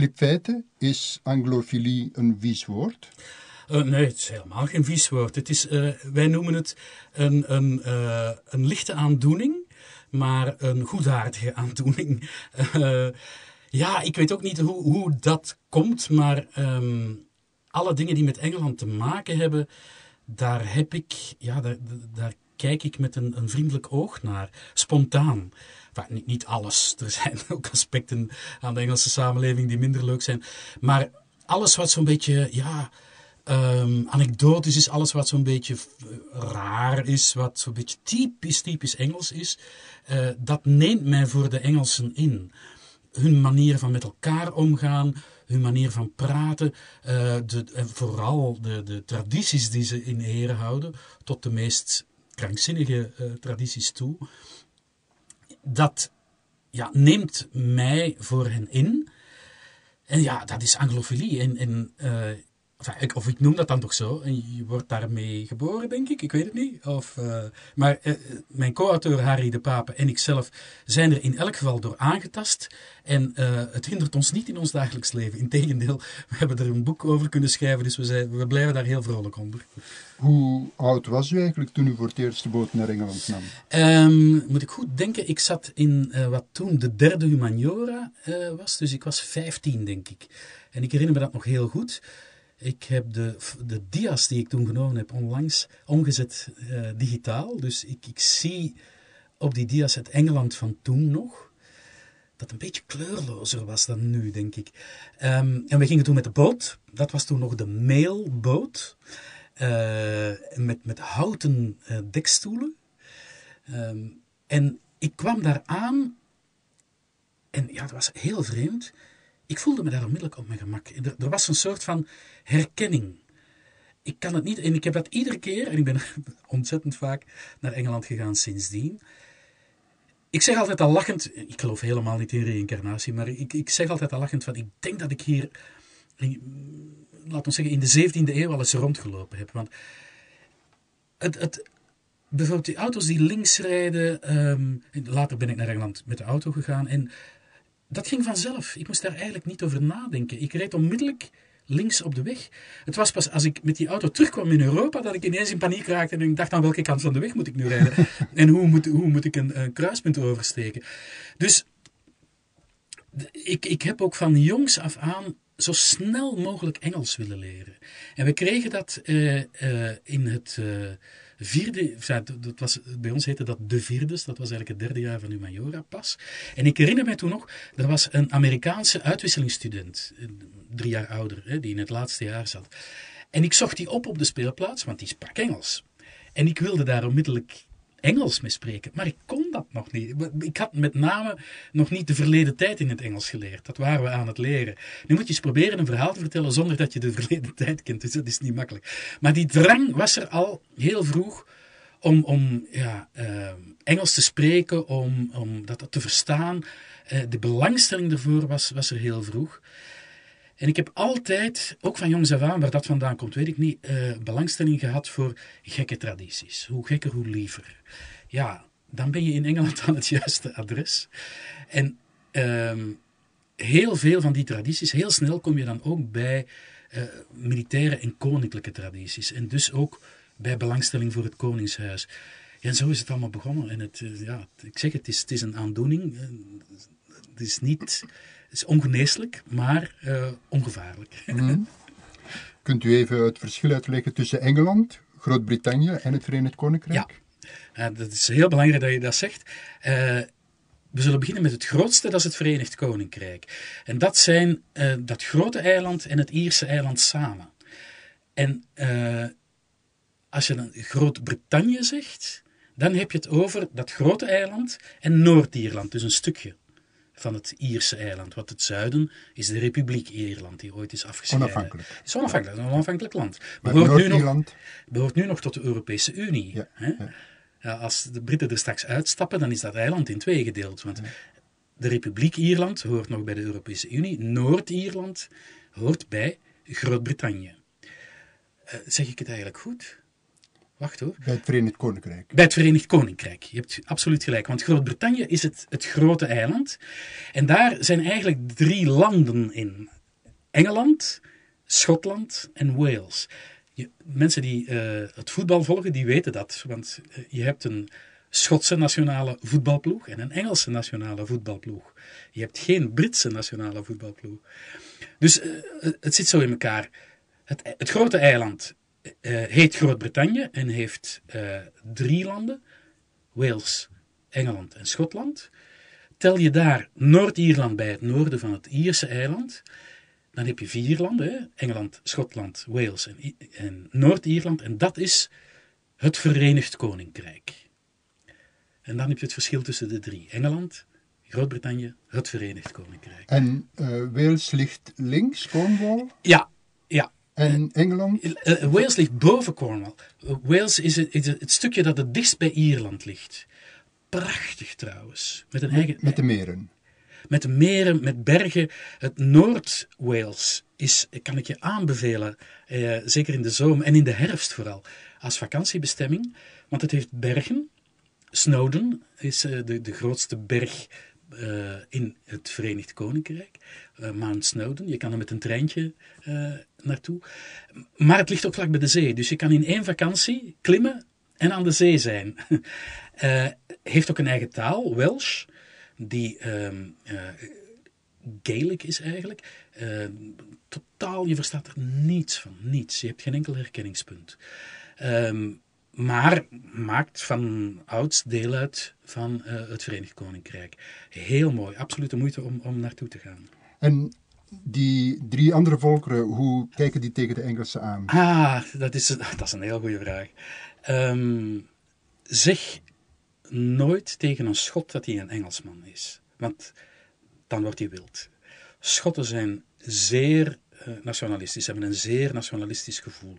Clipfeiten, is anglofilie een vies woord? Uh, nee, het is helemaal geen vies woord. Het is, uh, wij noemen het een, een, uh, een lichte aandoening, maar een goedaardige aandoening. ja, ik weet ook niet hoe, hoe dat komt, maar um, alle dingen die met Engeland te maken hebben, daar heb ik, ja, daar, daar kijk ik met een, een vriendelijk oog naar, spontaan. Niet, niet alles, er zijn ook aspecten aan de Engelse samenleving die minder leuk zijn, maar alles wat zo'n beetje, ja, um, anekdotisch is, alles wat zo'n beetje raar is, wat zo'n beetje typisch, typisch Engels is, uh, dat neemt mij voor de Engelsen in. Hun manier van met elkaar omgaan, hun manier van praten, uh, de, en vooral de, de tradities die ze in ere houden, tot de meest krankzinnige uh, tradities toe, dat ja, neemt mij voor hen in. En ja, dat is anglofilie. En, uh, Enfin, of ik noem dat dan toch zo. En je wordt daarmee geboren, denk ik. Ik weet het niet. Of, uh, maar uh, mijn co-auteur Harry de Pape en ikzelf zijn er in elk geval door aangetast. En uh, het hindert ons niet in ons dagelijks leven. Integendeel, we hebben er een boek over kunnen schrijven. Dus we, zijn, we blijven daar heel vrolijk onder. Hoe oud was u eigenlijk toen u voor het eerst de boot naar Engeland nam? Um, moet ik goed denken. Ik zat in wat toen de derde humaniora was. Dus ik was 15, denk ik. En ik herinner me dat nog heel goed. Ik heb de, de dia's die ik toen genomen heb onlangs omgezet uh, digitaal. Dus ik, ik zie op die dia's het Engeland van toen nog. Dat een beetje kleurlozer was dan nu, denk ik. Um, en we gingen toen met de boot. Dat was toen nog de mailboot. Uh, met, met houten uh, dekstoelen. Um, en ik kwam daar aan. En ja, dat was heel vreemd ik voelde me daar onmiddellijk op mijn gemak. Er, er, was een soort van herkenning. Ik kan het niet, en ik heb dat iedere keer, en ik ben ontzettend vaak naar Engeland gegaan sindsdien. Ik zeg altijd al lachend, ik geloof helemaal niet in reïncarnatie, maar ik, ik zeg altijd al lachend van, ik denk dat ik hier, laten we zeggen, in de 17e eeuw al eens rondgelopen heb. Want het, het, bijvoorbeeld die auto's die links rijden, um, later ben ik naar Engeland met de auto gegaan en dat ging vanzelf. Ik moest daar eigenlijk niet over nadenken. Ik reed onmiddellijk links op de weg. Het was pas als ik met die auto terugkwam in Europa dat ik ineens in paniek raakte en ik dacht aan welke kant van de weg moet ik nu rijden en hoe moet, hoe moet ik een, een kruispunt oversteken. Dus ik, ik heb ook van jongs af aan zo snel mogelijk Engels willen leren. En we kregen dat uh, uh, in het uh, vierde, dat was, bij ons heette dat de vierdes, dat was eigenlijk het derde jaar van uw majora pas. En ik herinner mij toen nog, er was een Amerikaanse uitwisselingsstudent, drie jaar ouder, hè, die in het laatste jaar zat. En ik zocht die op op de speelplaats, want die sprak Engels. En ik wilde daar onmiddellijk Engels mee spreken. Maar ik kon dat nog niet. Ik had met name nog niet de verleden tijd in het Engels geleerd. Dat waren we aan het leren. Nu moet je eens proberen een verhaal te vertellen zonder dat je de verleden tijd kent. Dus dat is niet makkelijk. Maar die drang was er al heel vroeg om, om ja, uh, Engels te spreken, om, om dat te verstaan. Uh, de belangstelling ervoor was, was er heel vroeg. En ik heb altijd, ook van jongs af aan, waar dat vandaan komt, weet ik niet, uh, belangstelling gehad voor gekke tradities. Hoe gekker, hoe liever. Ja, dan ben je in Engeland aan het juiste adres. En uh, heel veel van die tradities, heel snel kom je dan ook bij uh, militaire en koninklijke tradities. En dus ook bij belangstelling voor het koningshuis. En zo is het allemaal begonnen. En het, uh, ja, ik zeg het, is, het is een aandoening. Het is niet is ongeneeslijk, maar uh, ongevaarlijk. Mm. Kunt u even het verschil uitleggen tussen Engeland, Groot-Brittannië en het Verenigd Koninkrijk? Ja, uh, dat is heel belangrijk dat je dat zegt. Uh, we zullen beginnen met het grootste, dat is het Verenigd Koninkrijk. En dat zijn dat grote eiland en het Ierse eiland samen. En als je dan Groot-Brittannië zegt, dan heb je het over dat grote eiland en Noord-Ierland, dus een stukje van het Ierse eiland. Wat het zuiden is de Republiek Ierland, die ooit is afgescheiden. Onafhankelijk. Het is onafhankelijk, een onafhankelijk land. Behoort nu, nog, behoort nu nog tot de Europese Unie. Ja, hè? Ja. Ja, als de Britten er straks uitstappen, dan is dat eiland in twee gedeeld. Want de Republiek Ierland hoort nog bij de Europese Unie. Noord-Ierland hoort bij Groot-Brittannië. Uh, zeg ik het eigenlijk goed? Wacht hoor. Bij het Verenigd Koninkrijk. Bij het Verenigd Koninkrijk. Je hebt absoluut gelijk. Want Groot-Brittannië is het, het grote eiland. En daar zijn eigenlijk drie landen in. Engeland, Schotland en Wales. Je, mensen die uh, het voetbal volgen, die weten dat. Want uh, je hebt een Schotse nationale voetbalploeg en een Engelse nationale voetbalploeg. Je hebt geen Britse nationale voetbalploeg. Dus uh, het zit zo in elkaar. Het, het grote eiland heet Groot-Brittannië en heeft drie landen. Wales, Engeland en Schotland. Tel je daar Noord-Ierland bij het noorden van het Ierse eiland, dan heb je vier landen: hè? Engeland, Schotland, Wales en, en Noord-Ierland. En dat is het Verenigd Koninkrijk. En dan heb je het verschil tussen de drie: Engeland, Groot-Brittannië, het Verenigd Koninkrijk. En uh, Wales ligt links, Cornwall? Ja, ja. En Engeland? Uh, Wales ligt boven Cornwall. Wales is, het, is het stukje dat het dichtst bij Ierland ligt. Prachtig trouwens. Met, een eigen, met de meren. Met meren, met bergen. Het Noord-Wales is, kan ik je aanbevelen, eh, zeker in de zomer en in de herfst vooral, als vakantiebestemming. Want het heeft bergen. Snowdon is de, de grootste berg uh, in het Verenigd Koninkrijk. Uh, Mount Snowdon. Je kan er met een treintje naartoe. Maar het ligt ook vlak bij de zee. Dus je kan in één vakantie klimmen en aan de zee zijn. heeft ook een eigen taal, Welsh die um, Gaelic is eigenlijk. Totaal, je verstaat er niets van, niets. Je hebt geen enkel herkenningspunt. Um, maar maakt van ouds deel uit van uh, het Verenigd Koninkrijk. Heel mooi, absoluut de moeite om, om naartoe te gaan. En die drie andere volkeren, hoe kijken die tegen de Engelsen aan? Ah, dat is, dat is een heel goede vraag. Um, zeg nooit tegen een Schot dat hij een Engelsman is. Want dan wordt hij wild. Schotten zijn zeer uh, nationalistisch, hebben een zeer nationalistisch gevoel.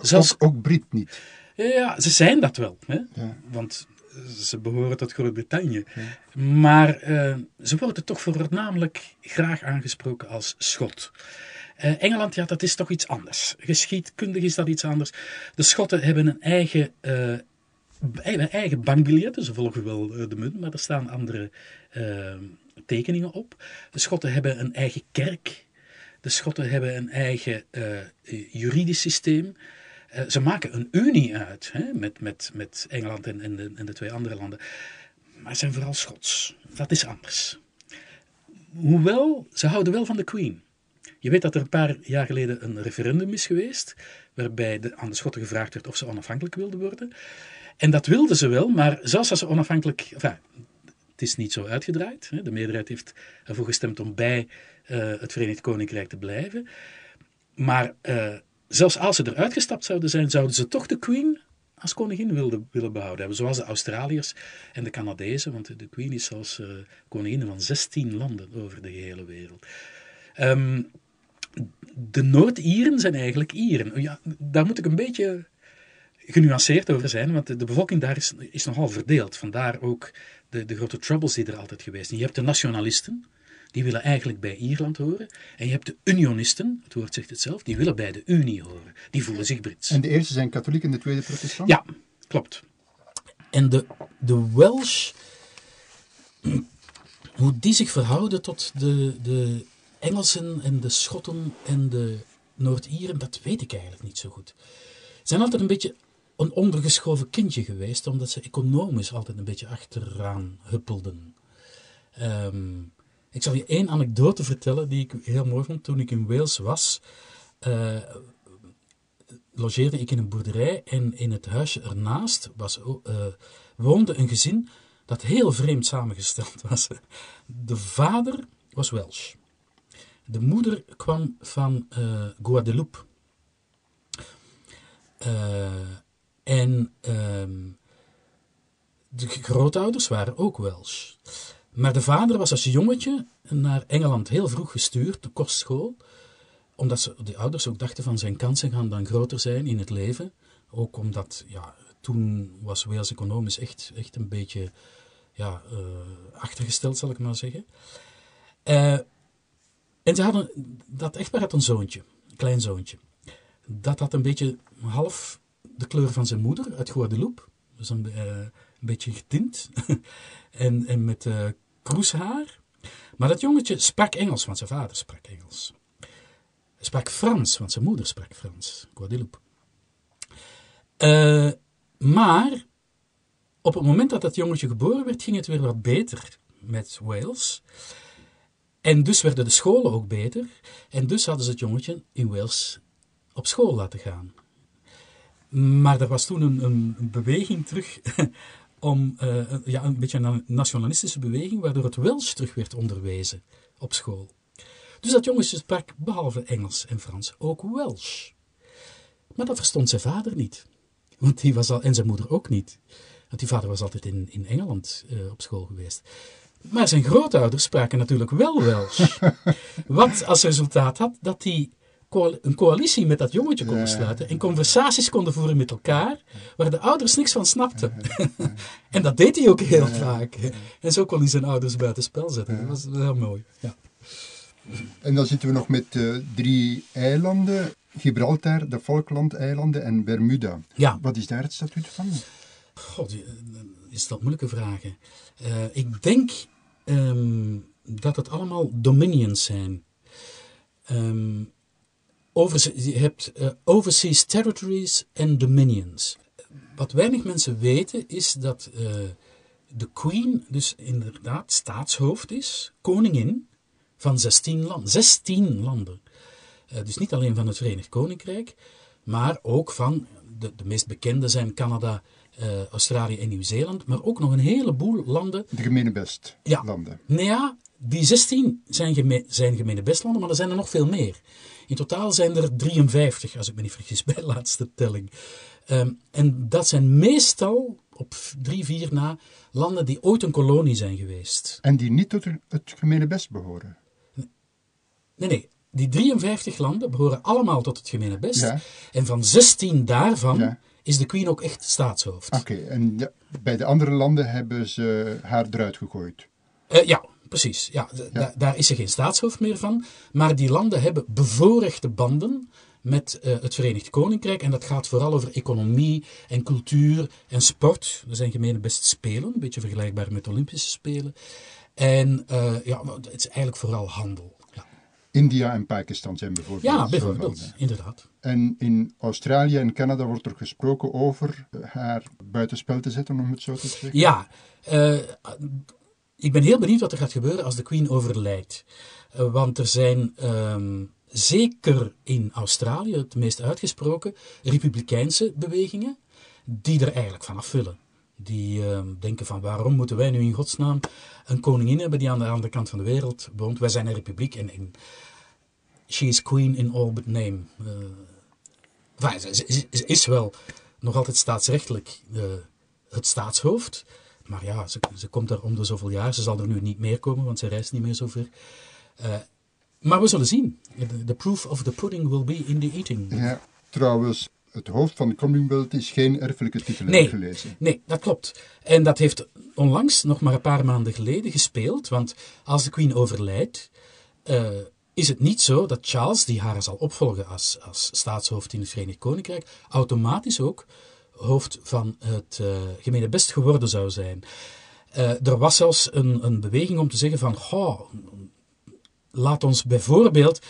Zelfs, ook, ook Brit niet. Ja, ze zijn dat wel. Hè? Ja. Want ze behoren tot Groot-Brittannië. Ja. Maar uh, ze worden toch voornamelijk graag aangesproken als Schot. Uh, Engeland, ja, dat is toch iets anders. Geschiedkundig is dat iets anders. De Schotten hebben een eigen uh, eigen bankbiljetten. Ze volgen wel eh, de munt, maar er staan andere tekeningen op. De Schotten hebben een eigen kerk. De Schotten hebben een eigen juridisch systeem. Uh, ze maken een unie uit hè, met, met, met Engeland en, de, de twee andere landen. Maar ze zijn vooral Schots. Dat is anders. Hoewel, ze houden wel van de Queen. Je weet dat er een paar jaar geleden een referendum is geweest, waarbij de, aan de Schotten gevraagd werd of ze onafhankelijk wilden worden. En dat wilden ze wel, maar zelfs als ze onafhankelijk. Het is niet zo uitgedraaid. Hè. De meerderheid heeft ervoor gestemd om bij uh, het Verenigd Koninkrijk te blijven. Maar uh, zelfs als ze eruit gestapt zouden zijn, zouden ze toch de Queen als koningin willen behouden hebben. Zoals de Australiërs en de Canadezen, want de Queen is zelfs uh, koningin van 16 landen over de hele wereld. Um, de Noord-Ieren zijn eigenlijk Ieren. Ja, daar moet ik een beetje genuanceerd over zijn, want de, de bevolking daar is, is, nogal verdeeld. Vandaar ook de, de grote troubles die er altijd geweest zijn. Je hebt de nationalisten, die willen eigenlijk bij Ierland horen. En je hebt de unionisten, het woord zegt het zelf, die willen bij de Unie horen. Die voelen zich Brits. En de eerste zijn katholiek en de tweede protestant? Ja, klopt. En de, de Welsh, hoe die zich verhouden tot de, de Engelsen en de Schotten en de Noord-Ieren, dat weet ik eigenlijk niet zo goed. Ze zijn altijd een beetje een ondergeschoven kindje geweest, omdat ze economisch altijd een beetje achteraan huppelden. Um, ik zal je één anekdote vertellen die ik heel mooi vond. Toen ik in Wales was, uh, logeerde ik in een boerderij en in het huisje ernaast was, uh, woonde een gezin dat heel vreemd samengesteld was. De vader was Welsh. De moeder kwam van uh, Guadeloupe. En um, de grootouders waren ook Welsh. Maar de vader was als jongetje naar Engeland heel vroeg gestuurd, de kostschool. Omdat ze, de ouders ook dachten van zijn kansen gaan dan groter zijn in het leven. Ook omdat, ja, toen was Wales economisch echt, echt een beetje ja, uh, achtergesteld, zal ik maar zeggen. Uh, en ze hadden, dat echtpaar had een zoontje, een klein zoontje. Dat had een beetje half de kleur van zijn moeder uit Guadeloupe. Dus een, eh, een beetje getint. en, en met uh, kroeshaar. Maar dat jongetje sprak Engels, want zijn vader sprak Engels. Hij sprak Frans, want zijn moeder sprak Frans. Guadeloupe. Uh, maar op het moment dat dat jongetje geboren werd, ging het weer wat beter met Wales. En dus werden de scholen ook beter. En dus hadden ze het jongetje in Wales op school laten gaan. Maar er was toen een, een beweging terug om, uh, ja, een beetje een nationalistische beweging, waardoor het Welsh terug werd onderwezen op school. Dus dat jongetje sprak behalve Engels en Frans ook Welsh. Maar dat verstond zijn vader niet. Want die was al, en zijn moeder ook niet. Want die vader was altijd in, in Engeland uh, op school geweest. Maar zijn grootouders spraken natuurlijk wel Welsh. Wat als resultaat had dat hij een coalitie met dat jongetje konden sluiten en conversaties konden voeren met elkaar, waar de ouders niks van snapten. en dat deed hij ook heel vaak. En zo kon hij zijn ouders buitenspel zetten. Dat was heel mooi. Ja. En dan zitten we nog met uh, drie eilanden. Gibraltar, de Falklandeilanden en Bermuda. Ja. Wat is daar het statuut van? God, is dat moeilijke vragen. Uh, ik denk um, dat het allemaal dominions zijn. Um, over, je hebt uh, overseas territories en dominions. Wat weinig mensen weten is dat uh, de queen dus inderdaad staatshoofd is, koningin van 16 landen. 16 landen. Uh, dus niet alleen van het Verenigd Koninkrijk, maar ook van, de, de meest bekende zijn Canada, Australië en Nieuw-Zeeland, maar ook nog een heleboel landen. De gemene best ja. landen. Nou ja, die 16 zijn, geme zijn gemene bestlanden, maar er zijn er nog veel meer. In totaal zijn er 53, als ik me niet vergis, bij de laatste telling. Um, en dat zijn meestal, op drie, vier na, landen die ooit een kolonie zijn geweest. En die niet tot het gemene best behoren? Nee, nee. Die 53 landen behoren allemaal tot het gemene best. Ja. En van 16 daarvan ja. is de queen ook echt staatshoofd. Oké, okay, en ja, bij de andere landen hebben ze haar eruit gegooid? Uh, ja, Precies, ja, ja. daar is er geen staatshoofd meer van. Maar die landen hebben bevoorrechte banden met uh, het Verenigd Koninkrijk. En dat gaat vooral over economie en cultuur en sport. Er zijn gemene best spelen, een beetje vergelijkbaar met Olympische Spelen. En uh, ja, het is eigenlijk vooral handel. Ja. India en Pakistan zijn bijvoorbeeld. Ja, bijvoorbeeld, inderdaad. En in Australië en Canada wordt er gesproken over haar buitenspel te zetten, om het zo te zeggen. Ja, uh, ik ben heel benieuwd wat er gaat gebeuren als de Queen overlijdt. Uh, want er zijn um, zeker in Australië, het meest uitgesproken, republikeinse bewegingen die er eigenlijk vanaf willen. Die uh, denken van waarom moeten wij nu in godsnaam een koningin hebben die aan de andere kant van de wereld woont. Wij zijn een republiek en, she is queen in all but name. Uh, enfin, ze, is wel nog altijd staatsrechtelijk uh, het staatshoofd. Maar ja, ze, ze komt daar om de zoveel jaar. Ze zal er nu niet meer komen, want ze reist niet meer zo ver. Uh, maar we zullen zien. The proof of the pudding will be in the eating. Ja, trouwens, het hoofd van de Commonwealth is geen erfelijke titel nee, gelezen. Nee, dat klopt. En dat heeft onlangs, nog maar een paar maanden geleden, gespeeld. Want als de Queen overlijdt, uh, is het niet zo dat Charles, die haar zal opvolgen als, als staatshoofd in het Verenigd Koninkrijk, automatisch ook hoofd van het uh, gemene best geworden zou zijn. Uh, er was zelfs een, een, beweging om te zeggen van, goh, laat ons bijvoorbeeld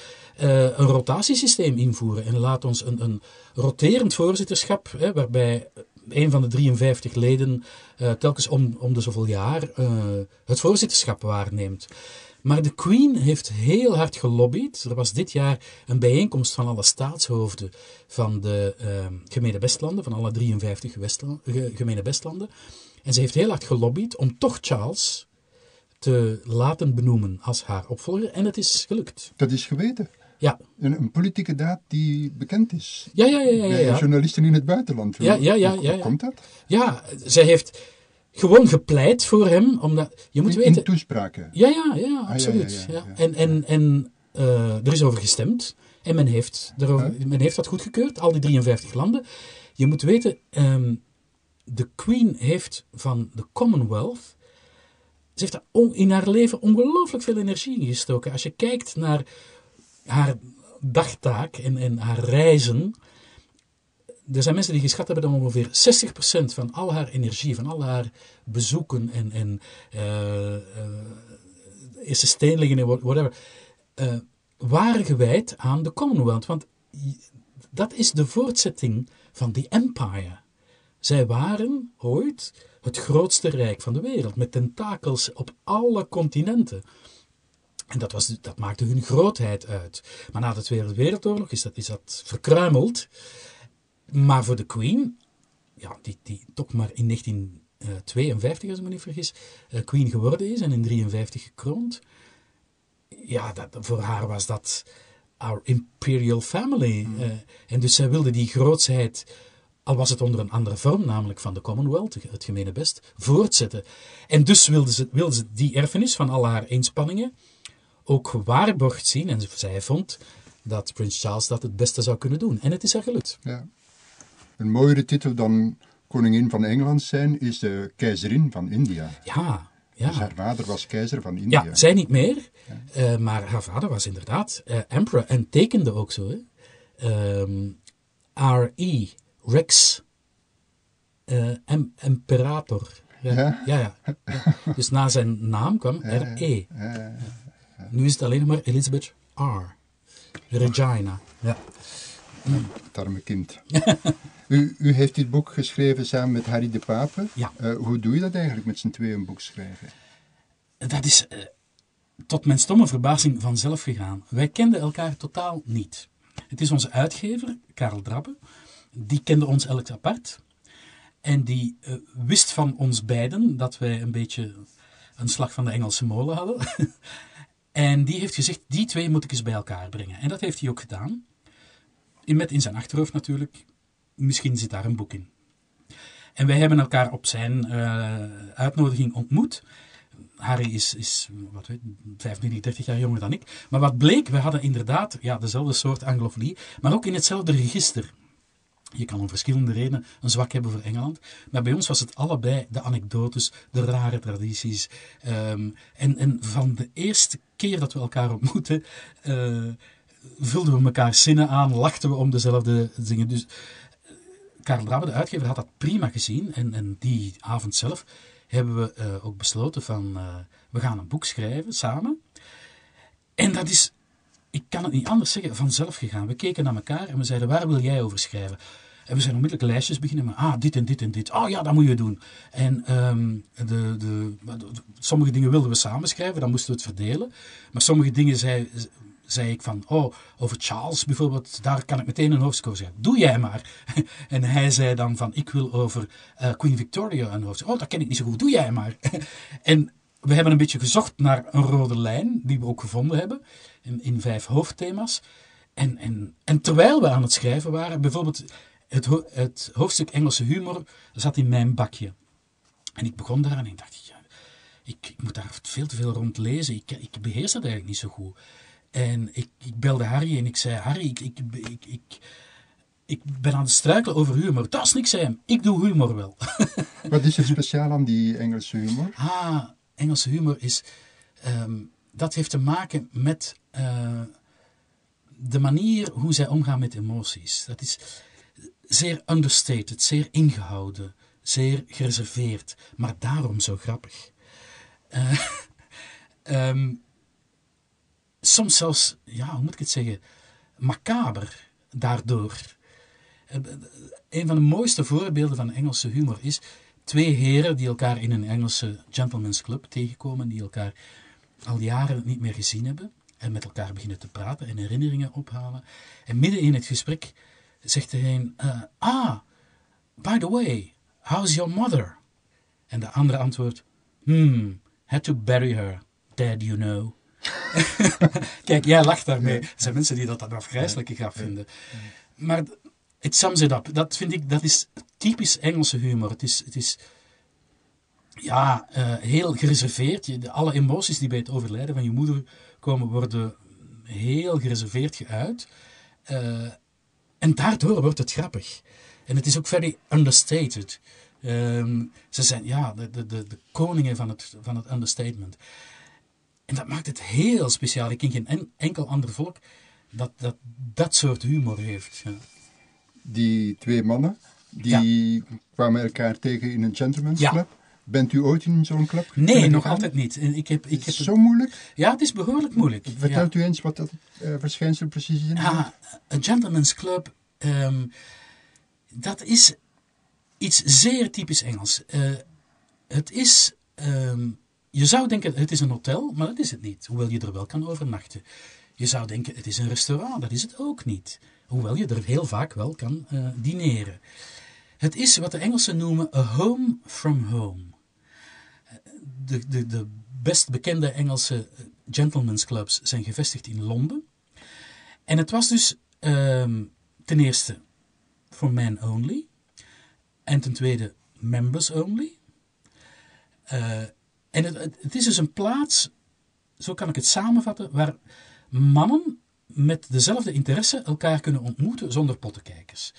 uh, een rotatiesysteem invoeren en laat ons een, een roterend voorzitterschap, hè, waarbij een van de 53 leden telkens om, om de zoveel jaar het voorzitterschap waarneemt. Maar de Queen heeft heel hard gelobbyd. Er was dit jaar een bijeenkomst van alle staatshoofden van de uh, gemene bestlanden, van alle 53 gemene bestlanden. En ze heeft heel hard gelobbyd om toch Charles te laten benoemen als haar opvolger. En het is gelukt. Dat is geweten. Ja. Een, een politieke daad die bekend is. Ja, ja, ja. ja, ja. Bij journalisten in het buitenland. Ja, ja, ja. Hoe, ja, komt dat? Ja, zij heeft gewoon gepleit voor hem. Omdat, je moet in, weten... in toespraken? Ja, ja, ja, absoluut. ja, ja, ja, ja. En, en, en uh, er is over gestemd. En men heeft, erover, men heeft dat goedgekeurd, al die 53 landen. Je moet weten, um, de Queen heeft van de Commonwealth... Ze heeft daar in haar leven ongelooflijk veel energie in gestoken. Als je kijkt naar haar dagtaak en, en haar reizen er zijn mensen die geschat hebben dat ongeveer 60% van al haar energie, van al haar bezoeken en, en uh, uh, en whatever, uh, waren gewijd aan de Commonwealth. Want dat is de voortzetting van die empire. Zij waren ooit het grootste rijk van de wereld, met tentakels op alle continenten. En dat, was, dat maakte hun grootheid uit. Maar na de Tweede Wereldoorlog is dat, is dat verkruimeld. Maar voor de Queen, ja, die, die toch maar in 1952, als ik me niet vergis, uh, Queen geworden is en in 1953 gekroond. Ja, dat, voor haar was dat our imperial family. Mm. Uh, en dus zij wilde die grootsheid, al was het onder een andere vorm, namelijk van de Commonwealth, het gemene best, voortzetten. En dus wilde ze, wilde ze die erfenis van al haar inspanningen ook gewaarborgd zien. En zij vond dat Prins Charles dat het beste zou kunnen doen. En het is haar gelukt. Ja. Een mooiere titel dan koningin van Engeland zijn is de keizerin van India. Ja, ja. Dus haar vader was keizer van India. Ja, zij niet meer. Ja. Uh, maar haar vader was inderdaad uh, emperor en tekende ook zo. Um, R.E. Rex uh, em Imperator. Ja. Ja? ja, ja. Dus na zijn naam kwam R.E. Nu is het alleen maar Elizabeth R. Regina. Ja. Het arme kind. u, u, heeft dit boek geschreven samen met Harry de Pape. Ja. Uh, hoe doe je dat eigenlijk met z'n tweeën een boek schrijven? Dat is uh, tot mijn stomme verbazing vanzelf gegaan. Wij kenden elkaar totaal niet. Het is onze uitgever, Karel Drabbe. Die kende ons elk apart. En die uh, wist van ons beiden dat wij een beetje een slag van de Engelse molen hadden. en die heeft gezegd, die twee moet ik eens bij elkaar brengen. En dat heeft hij ook gedaan. In, met in zijn achterhoofd natuurlijk, misschien zit daar een boek in. En wij hebben elkaar op zijn uh, uitnodiging ontmoet. Harry is, is wat weet, 25, 30 jaar jonger dan ik. Maar wat bleek, we hadden inderdaad ja, dezelfde soort anglofonie, maar ook in hetzelfde register. Je kan om verschillende redenen een zwak hebben voor Engeland. Maar bij ons was het allebei de anekdotes, de rare tradities. Um, en, en van de eerste keer dat we elkaar ontmoeten, uh, vulden we elkaar zinnen aan, lachten we om dezelfde dingen. Dus Karel Drabbe, de uitgever, had dat prima gezien. En, en die avond zelf hebben we uh, ook besloten van, uh, we gaan een boek schrijven samen. En dat is, ik kan het niet anders zeggen, vanzelf gegaan. We keken naar elkaar en we zeiden, waar wil jij over schrijven? En we zijn onmiddellijk lijstjes beginnen met, ah, dit en dit en dit. Oh ja, dat moet je doen. En de, de, de, sommige dingen wilden we samen schrijven, dan moesten we het verdelen. Maar sommige dingen zei, zei ik van, oh, over Charles bijvoorbeeld, daar kan ik meteen een hoofdstuk over zeggen. Doe jij maar. en hij zei dan van, ik wil over uh, Queen Victoria een hoofdstuk. Oh, dat ken ik niet zo goed. Doe jij maar. en we hebben een beetje gezocht naar een rode lijn, die we ook gevonden hebben, in, vijf hoofdthema's. En, en, en terwijl we aan het schrijven waren, bijvoorbeeld het, het hoofdstuk Engelse humor zat in mijn bakje. En ik begon daar en dacht, ja, ik, ik moet daar veel te veel rond lezen. Ik, ik beheers dat eigenlijk niet zo goed. En ik, ik belde Harry en ik zei: Harry, ik, ik, ik, ik, ik ben aan het struikelen over humor. Dat is niks, hem. Ik doe humor wel. Wat is er speciaal aan die Engelse humor? Ah, Engelse humor is. Um, dat heeft te maken met uh, de manier hoe zij omgaan met emoties. Dat is zeer understated, zeer ingehouden, zeer gereserveerd, maar daarom zo grappig. Uh, um, soms zelfs, ja, hoe moet ik het zeggen, macaber daardoor. Eh, een van de mooiste voorbeelden van Engelse humor is twee heren die elkaar in een Engelse gentleman's club tegenkomen, die elkaar al jaren niet meer gezien hebben en met elkaar beginnen te praten en herinneringen ophalen. En midden in het gesprek zegt de een, uh, ah, by the way, how's your mother? En de andere antwoordt, hmm, had to bury her, dead you know. Kijk, jij lacht daarmee. Er zijn mensen die dat dan afgrijzelijke grap vinden. Maar it sums it up. Dat vind ik, dat is typisch Engelse humor. Het is, het is ja, uh, heel gereserveerd. Je, alle emoties die bij het overlijden van je moeder komen, worden heel gereserveerd geuit. Uh, en daardoor wordt het grappig. En het is ook very understated. Um, ze zijn ja, de, de, de, koningen van het, van het understatement. En dat maakt het heel speciaal. Ik ken geen enkel ander volk dat dat, dat soort humor heeft. Ja. die twee mannen, die kwamen elkaar tegen in een gentleman's Ja. club. Bent u ooit in zo'n club Nee, nog altijd niet. En Ik heb, ik heb, is zo moeilijk. ja, het is behoorlijk moeilijk. Vertelt u eens wat dat eh, verschijnsel precies is? Ah, een gentleman's club, ehm, dat is iets zeer typisch Engels. Eh, het is, ehm, je zou denken het is een hotel, maar dat is het niet. Hoewel je er wel kan overnachten. Je zou denken het is een restaurant, dat is het ook niet. Hoewel je er heel vaak wel kan eh, dineren. Het is wat de Engelsen noemen a home from home. De, de, de best bekende Engelse gentlemen's clubs zijn gevestigd in Londen. En het was dus ehm, ten eerste for men only. En ten tweede members only. Eh, en het, is dus een plaats, zo kan ik het samenvatten, waar mannen met dezelfde interesse elkaar kunnen ontmoeten zonder pottenkijkers.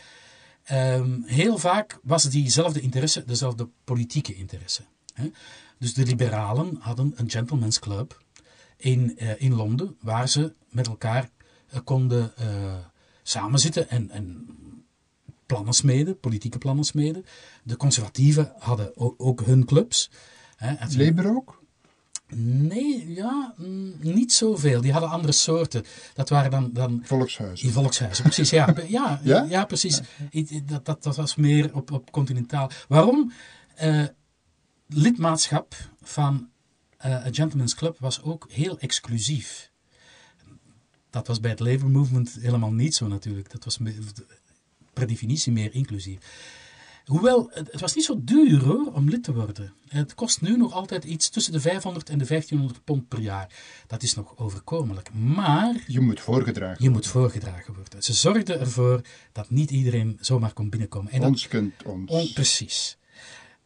Ehm, heel vaak was diezelfde interesse dezelfde politieke interesse. Hè? Dus de liberalen hadden een gentleman's club in, eh, in Londen, waar ze met elkaar eh, konden eh, samenzitten en, en plannen smeden, politieke plannen smeden. De conservatieven hadden ook hun clubs. Hè, Labour ook? Nee, ja, mm, niet zoveel. Die hadden andere soorten. Dat waren dan, dan Volkshuizen. die volkshuizen, precies. Ja, ja, ja? Ja? precies. Dat, dat, dat was meer op, op continentaal. Waarom? Eh, lidmaatschap van eh een Gentleman's Club was ook heel exclusief. Dat was bij het Labour Movement helemaal niet zo natuurlijk. Dat was per definitie meer inclusief. Hoewel, het, het was niet zo duur hoor, om lid te worden. Het kost nu nog altijd iets tussen de 500 en de 1500 pond per jaar. Dat is nog overkomelijk. Maar Je moet voorgedragen je moet voorgedragen worden. Ze zorgden ervoor dat niet iedereen zomaar kon binnenkomen. En dat, Ons kent ons. on- precies.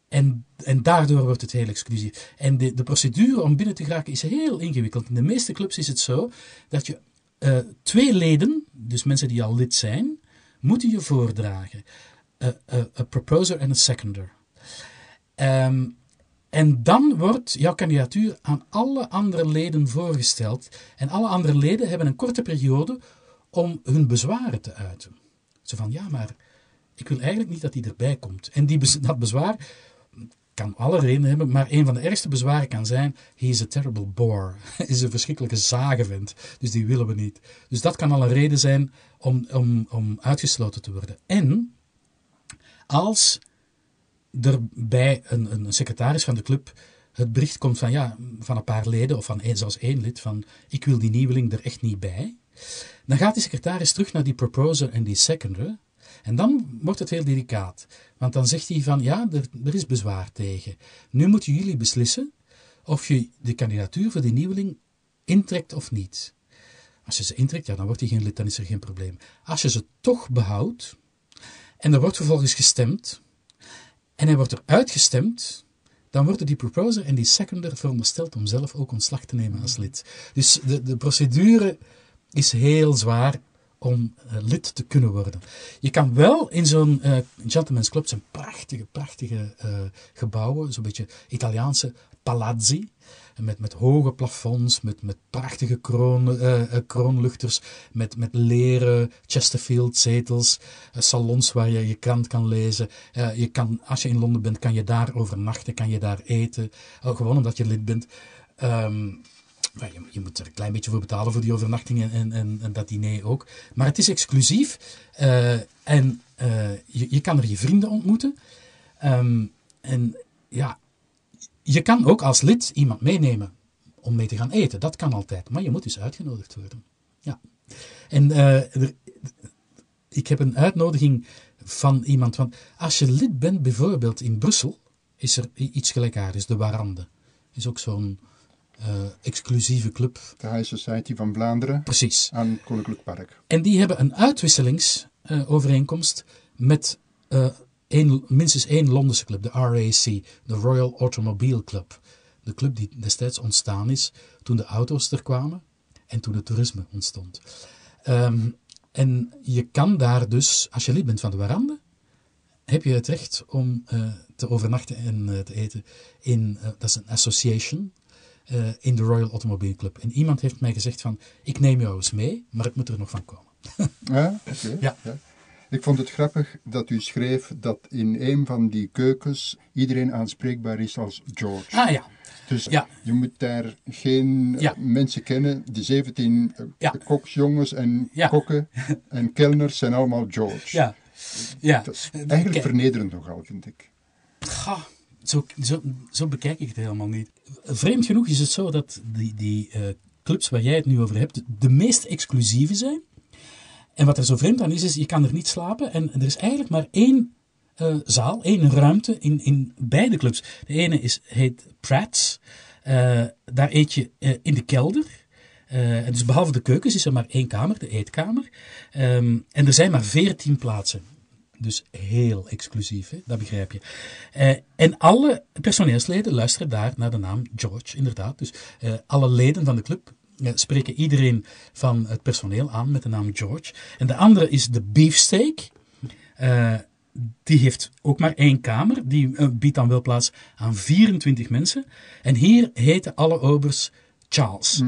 En, en daardoor wordt het heel exclusief. En de, de procedure om binnen te geraken is heel ingewikkeld. In de meeste clubs is het zo dat je eh, twee leden, dus mensen die al lid zijn, moeten je voordragen. Een proposer en een seconder. Ehm, en dan wordt jouw kandidatuur aan alle andere leden voorgesteld. En alle andere leden hebben een korte periode om hun bezwaren te uiten. Zo van, ja, maar ik wil eigenlijk niet dat hij erbij komt. En die, dat bezwaar kan alle redenen hebben, maar een van de ergste bezwaren kan zijn: he is a terrible bore. Is een verschrikkelijke zagenvent, dus die willen we niet. Dus dat kan al een reden zijn om, om, om uitgesloten te worden. En als er bij een, een secretaris van de club het bericht komt van, ja, van een paar leden, of van één, zelfs één lid, van ik wil die nieuweling er echt niet bij, dan gaat die secretaris terug naar die proposer en die seconder. En dan wordt het heel delicaat. Want dan zegt hij van, ja, er, er is bezwaar tegen. Nu moeten jullie beslissen of je de kandidatuur voor die nieuweling intrekt of niet. Als je ze intrekt, ja, dan wordt hij geen lid, dan is er geen probleem. Als je ze toch behoudt, en er wordt vervolgens gestemd, en hij wordt er uitgestemd, dan worden die proposer en die seconder verondersteld om zelf ook ontslag te nemen als lid. Dus de, de procedure is heel zwaar om eh, lid te kunnen worden. Je kan wel in zo'n eh gentleman's club, zijn prachtige, prachtige eh, gebouwen, zo'n beetje Italiaanse palazzi, met, met hoge plafonds, met, met prachtige kroon, eh, eh, kroonluchters, met, met leren Chesterfield zetels, eh, salons waar je je krant kan lezen. Je kan, als je in Londen bent, kan je daar overnachten, kan je daar eten, gewoon omdat je lid bent. Maar je, je moet er een klein beetje voor betalen voor die overnachting en, en, en, dat diner ook. Maar het is exclusief en je, je kan er je vrienden ontmoeten. Ehm, en ja, je kan ook als lid iemand meenemen om mee te gaan eten. Dat kan altijd, maar je moet dus uitgenodigd worden. Ja. En eh, er- ik heb een uitnodiging van iemand. Want als je lid bent, bijvoorbeeld in Brussel, is er iets gelijkaardigs. De Warande is ook zo'n eh, exclusieve club. De High Society van Vlaanderen Precies. aan Koninklijk Park. En die hebben een uitwisselingsovereenkomst met eh, één, minstens één Londense club, de RAC, de Royal Automobile Club. De club die destijds ontstaan is toen de auto's er kwamen en toen het toerisme ontstond. Ehm, en je kan daar dus, als je lid bent van de Warande, heb je het recht om eh, te overnachten en eh, te eten in, eh, dat is een association, in de Royal Automobile Club. En iemand heeft mij gezegd van, ik neem jou eens mee, maar het moet er nog van komen. Ja, oké. Ja. Ik vond het grappig dat u schreef dat in een van die keukens iedereen aanspreekbaar is als George. Ah ja. Dus Ja. je moet daar geen eh, Ja. mensen kennen. Die 17 eh, Ja. koksjongens en kokken en kelners zijn allemaal George. Ja. ja. Dat is eigenlijk vernederend nogal, vind ik. Zo, zo, zo bekijk ik het helemaal niet. Vreemd genoeg is het zo dat die, die eh, clubs waar jij het nu over hebt, de meest exclusieve zijn. En wat er zo vreemd aan is, is je kan er niet slapen. En er is eigenlijk maar één eh, zaal, één ruimte in, in beide clubs. De ene is, heet Pratt's. Eh, daar eet je eh, in de kelder. Dus behalve de keukens is er maar één kamer, de eetkamer. Ehm, en er zijn maar veertien plaatsen. Dus heel exclusief, hè? dat begrijp je. En alle personeelsleden luisteren daar naar de naam George, inderdaad. Dus alle leden van de club spreken iedereen van het personeel aan met de naam George. En de andere is de beefsteak. Eh, die heeft ook maar één kamer. Die eh, biedt dan wel plaats aan 24 mensen. En hier heten alle obers Charles.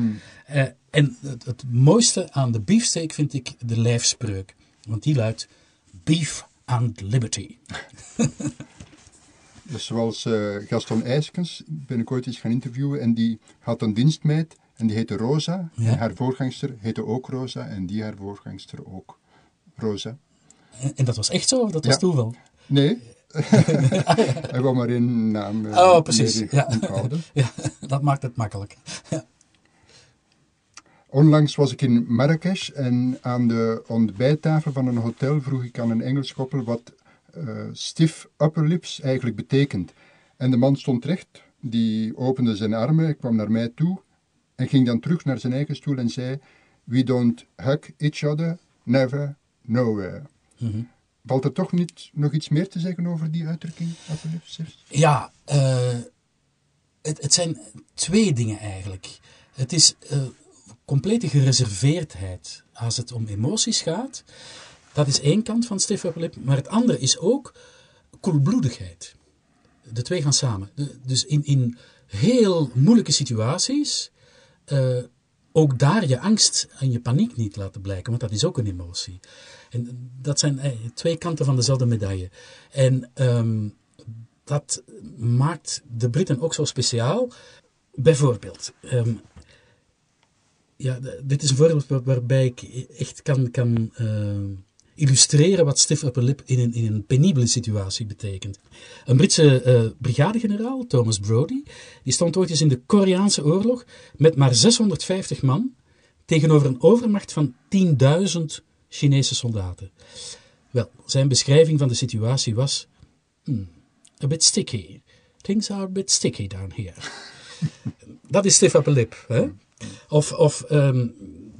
Eh, en het, het mooiste aan de beefsteak vind ik de lijfspreuk. Want die luidt Beef and Liberty. Dus zoals eh, Gaston IJskens ben ik ooit eens gaan interviewen en die had een dienstmeid en die heette Rosa. Ja. En haar voorgangster heette ook Rosa en die haar voorgangster ook Rosa. En, en dat was echt zo, of dat was Ja. toeval? Nee, hij wou maar één naam eh, Oh, precies. Ja. onthouden. ja, dat maakt het makkelijk. Ja. Onlangs was ik in Marrakesh en aan de ontbijttafel van een hotel vroeg ik aan een Engels koppel wat eh stiff upper lips eigenlijk betekent. En de man stond recht, die opende zijn armen, kwam naar mij toe en ging dan terug naar zijn eigen stoel en zei: We don't hug each other, never, nowhere. Valt er toch niet nog iets meer te zeggen over die uitdrukking? Stef? Ja, eh, het, het zijn twee dingen eigenlijk. Het is eh, complete gereserveerdheid als het om emoties gaat. Dat is één kant van lip. Maar het andere is ook koelbloedigheid. De twee gaan samen. De- dus in, in heel moeilijke situaties eh, ook daar je angst en je paniek niet laten blijken, want dat is ook een emotie. En dat zijn eh, twee kanten van dezelfde medaille. En ehm, dat maakt de Britten ook zo speciaal. Bijvoorbeeld, ehm, ja, dit is een voorbeeld waar- waarbij ik echt kan, kan ehm, illustreren wat stiff upper lip in een, in een penibele situatie betekent. Een Britse eh, brigadegeneraal, Thomas Brodie, die stond ooit eens in de Koreaanse oorlog met maar 650 man tegenover een overmacht van 10.000 Chinese soldaten. Wel, zijn beschrijving van de situatie was a bit sticky. Things are a bit sticky down here. dat is stiff upper lip. Hè? Of, of ehm,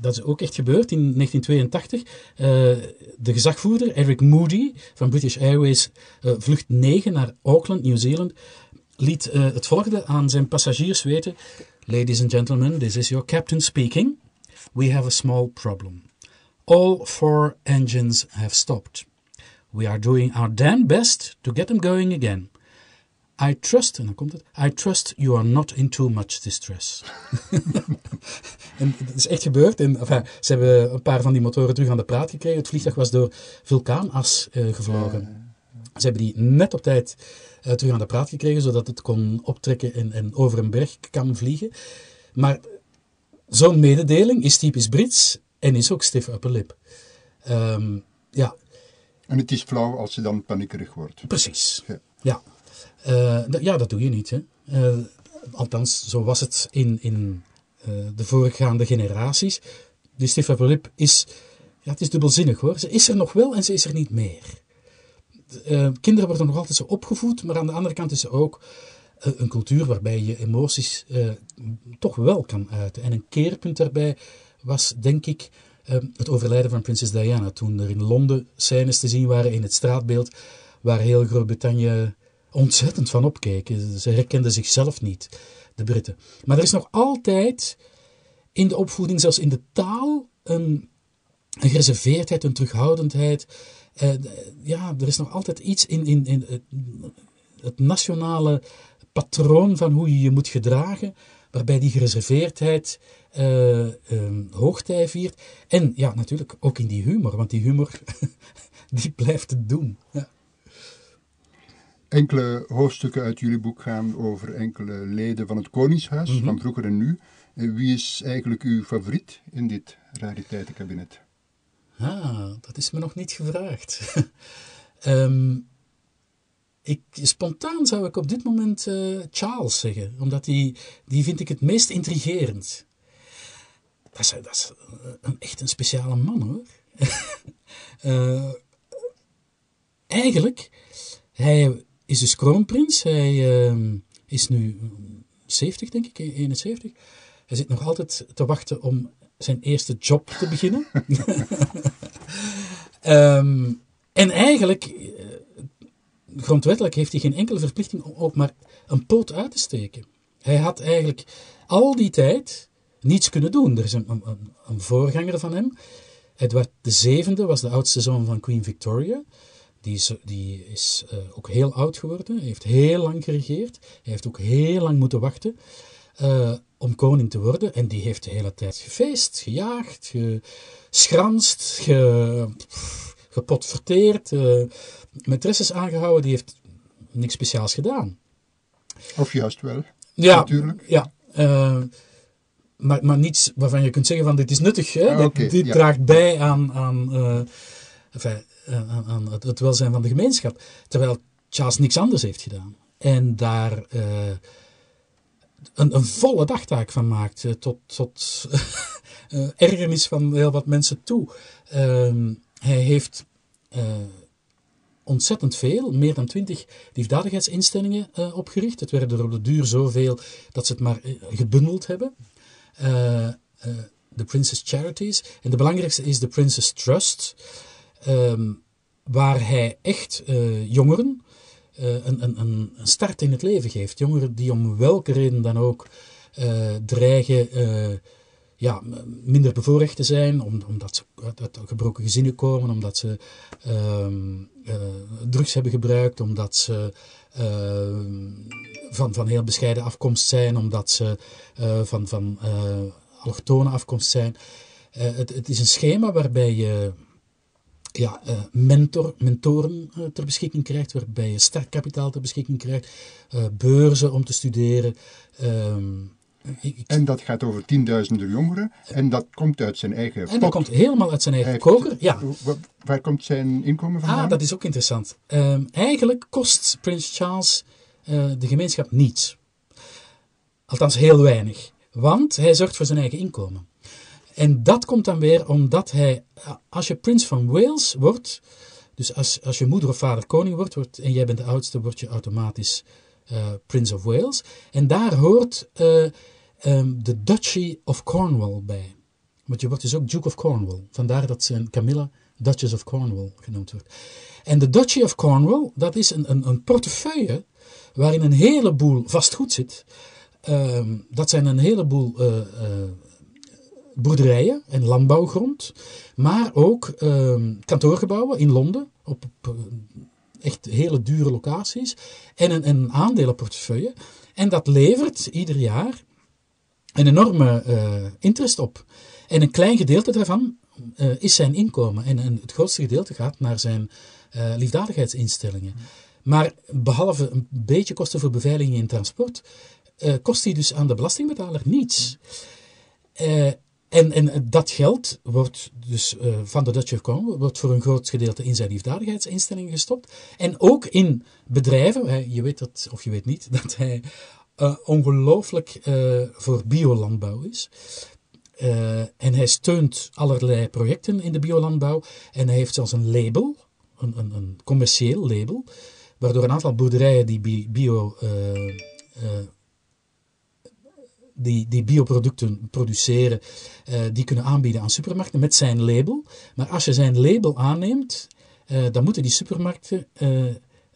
dat is ook echt gebeurd in 1982. eh, de gezagvoerder Eric Moody van British Airways, eh, vlucht 9 naar Auckland, Nieuw-Zeeland, liet eh, het volgende aan zijn passagiers weten. Ladies and gentlemen, this is your captain speaking. We have a small problem. All four engines have stopped. We are doing our damn best to get them going again. I trust, en dan komt het, I trust you are not in too much distress. en dat is echt gebeurd. En, enfin, ze hebben een paar van die motoren terug aan de praat gekregen. Het vliegtuig was door vulkaanas eh, gevlogen. Ze hebben die net op tijd eh, terug aan de praat gekregen, zodat het kon optrekken en, en over een berg kan vliegen. Maar zo'n mededeling is typisch Brits en is ook stiff upper lip. Ehm, ja, En het is flauw als je dan paniekerig wordt. Precies. Ja. Ja. Eh, ja, dat doe je niet. Hè. Eh, althans, zo was het in, in eh, de voorgaande generaties. Die stiff upper lip is, ja, het is dubbelzinnig hoor. Ze is er nog wel en ze is er niet meer. Kinderen worden nog altijd zo opgevoed, maar aan de andere kant is er ook een cultuur waarbij je emoties toch wel kan uiten. En een keerpunt daarbij was, denk ik, het overlijden van prinses Diana. Toen er in Londen scènes te zien waren in het straatbeeld, waar heel Groot-Brittannië ontzettend van opkeken. Ze herkenden zichzelf niet, de Britten. Maar er is nog altijd in de opvoeding, zelfs in de taal, een, een gereserveerdheid, een terughoudendheid. Eh, ja, er is nog altijd iets in, in, in het, het nationale patroon van hoe je je moet gedragen, waarbij die gereserveerdheid uh, um, hoogtij viert. En ja, natuurlijk ook in die humor, want die humor die blijft het doen. Ja. Enkele hoofdstukken uit jullie boek gaan over enkele leden van het Koningshuis, mhm. van vroeger en nu. Wie is eigenlijk uw favoriet in dit rariteitenkabinet? Ah, dat is me nog niet gevraagd. um, ik, spontaan zou ik op dit moment uh, Charles zeggen, omdat die, die vind ik het meest intrigerend. Dat is, dat is een, echt een speciale man hoor. uh, eigenlijk, hij is dus kroonprins. Hij uh, is nu 70, denk ik, 71. Hij zit nog altijd te wachten om zijn eerste job te beginnen. um, en eigenlijk, eh, grondwettelijk heeft hij geen enkele verplichting om ook maar een poot uit te steken. Hij had eigenlijk al die tijd niets kunnen doen. Er is een, een, een voorganger van hem. Edward VII was de oudste zoon van Queen Victoria. Die is, die is uh, ook heel oud geworden. Heeft heel lang geregeerd. Hij heeft ook heel lang moeten wachten. Uh, om koning te worden. En die heeft de hele tijd gefeest, gejaagd, geschranst, ge, gepotverteerd, uh, maîtresses aangehouden. Die heeft niks speciaals gedaan. Of juist wel, ja, natuurlijk. Ja, uh, maar, maar niets waarvan je kunt zeggen van dit is nuttig. Hè? Ah, dit, dit draagt bij aan, aan, uh, enfin, aan, aan het, welzijn van de gemeenschap. Terwijl Charles niks anders heeft gedaan. En daar een, een volle dagtaak van maakt. Eh, tot tot uh, ergernis van heel wat mensen toe. Uh, hij heeft uh, ontzettend veel, meer dan twintig liefdadigheidsinstellingen uh, opgericht. Het werden er op de duur zoveel dat ze het maar gebundeld hebben. De Princess Charities. En de belangrijkste is de Princess Trust. Ehm, waar hij echt jongeren uh, een, een, een start in het leven geeft. Jongeren die om welke reden dan ook uh, dreigen ja, minder bevoorrecht te zijn, om, omdat ze uit, gebroken gezinnen komen, omdat ze ehm, drugs hebben gebruikt, omdat ze ehm, van, van heel bescheiden afkomst zijn, omdat ze van, van allochtone afkomst zijn. Het, het, is een schema waarbij je ja, uh, mentor, mentoren uh, ter beschikking krijgt, waarbij je startkapitaal ter beschikking krijgt, uh, beurzen om te studeren. Ehm, ik, en dat gaat over tienduizenden jongeren en dat komt uit zijn eigen En dat komt helemaal uit zijn eigen koker, ja. Waar komt zijn inkomen vandaan? Ah, dat is ook interessant. Um, eigenlijk kost Prins Charles de gemeenschap niets. Althans heel weinig. Want hij zorgt voor zijn eigen inkomen. En dat komt dan weer omdat hij, als je prins van Wales wordt, dus als, als je moeder of vader koning wordt, en jij bent de oudste, word je automatisch uh, Prince of Wales. En daar hoort uh, um, de Duchy of Cornwall bij. Want je wordt dus ook Duke of Cornwall. Vandaar dat ze Camilla Duchess of Cornwall genoemd wordt. En de Duchy of Cornwall, dat is een, een, een portefeuille waarin een heleboel vastgoed zit. Um, dat zijn een heleboel uh, boerderijen en landbouwgrond, maar ook uh, kantoorgebouwen in Londen op, op, eh, echt hele dure locaties en een, een aandelenportefeuille. En dat levert ieder jaar een enorme uh, interest op. En een klein gedeelte daarvan uh, is zijn inkomen. En, en, het grootste gedeelte gaat naar zijn uh, liefdadigheidsinstellingen. Maar behalve een beetje kosten voor beveiliging en transport, kost hij dus aan de belastingbetaler niets. En, en dat geld wordt dus uh, van de Dutch Congo, wordt voor een groot gedeelte in zijn liefdadigheidsinstellingen gestopt. En ook in bedrijven, je weet dat, of je weet niet, dat hij uh, ongelooflijk uh, voor biolandbouw is. en hij steunt allerlei projecten in de biolandbouw. En hij heeft zelfs een label, een, een, een commercieel label, waardoor een aantal boerderijen die bio die, die bioproducten produceren, uh, die kunnen aanbieden aan supermarkten met zijn label. Maar als je zijn label aanneemt, uh, dan moeten die supermarkten uh,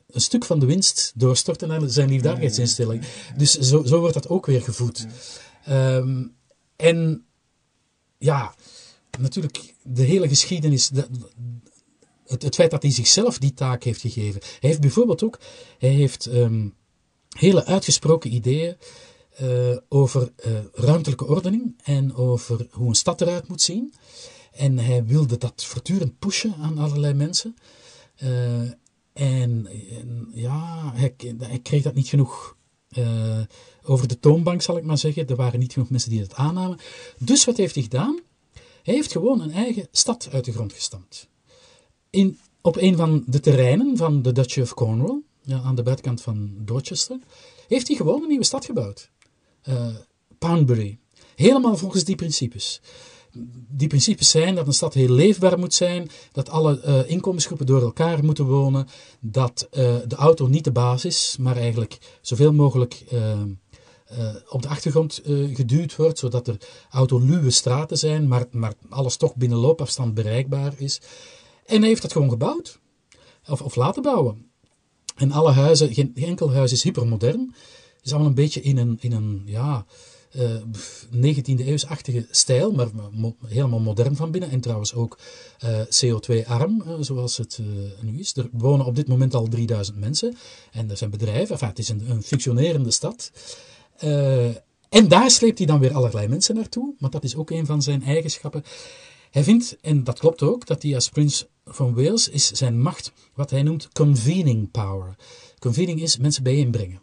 een stuk van de winst doorstorten naar zijn liefdadigheidsinstelling. Dus zo, zo wordt dat ook weer gevoed. Um, en ja, natuurlijk, de hele geschiedenis, de, het, het, feit dat hij zichzelf die taak heeft gegeven. Hij heeft bijvoorbeeld ook, hij heeft um, hele uitgesproken ideeën over ruimtelijke ordening en over hoe een stad eruit moet zien. En hij wilde dat voortdurend pushen aan allerlei mensen. En, ja, hij, kreeg dat niet genoeg over de toonbank, zal ik maar zeggen. Er waren niet genoeg mensen die het aannamen. Dus wat heeft hij gedaan? Hij heeft gewoon een eigen stad uit de grond gestampt. In, op een van de terreinen van de Duchy of Cornwall, ja, aan de buitenkant van Dorchester, heeft hij gewoon een nieuwe stad gebouwd. Uh, Poundbury. Helemaal volgens die principes die principes zijn dat een stad heel leefbaar moet zijn, dat alle uh, inkomensgroepen door elkaar moeten wonen, dat uh, de auto niet de baas is, maar eigenlijk zoveel mogelijk op de achtergrond geduwd wordt, zodat er autoluwe straten zijn, maar, maar alles toch binnen loopafstand bereikbaar is. En hij heeft dat gewoon gebouwd, of, of laten bouwen. En alle huizen, geen, geen enkel huis is hypermodern, is allemaal een beetje in een, in een ja, 19e-eeuwsachtige eh, stijl, maar helemaal modern van binnen. En trouwens ook eh, CO2-arm, uh, eh, zoals het nu is. Er wonen op dit moment al 3000 mensen. En er zijn bedrijven. Enfin, het is een, een functionerende stad. en daar sleept hij dan weer allerlei mensen naartoe. Want dat is ook een van zijn eigenschappen. Hij vindt, en dat klopt ook, dat hij als prins van Wales is zijn macht wat hij noemt convening power. Convening is mensen bijeenbrengen.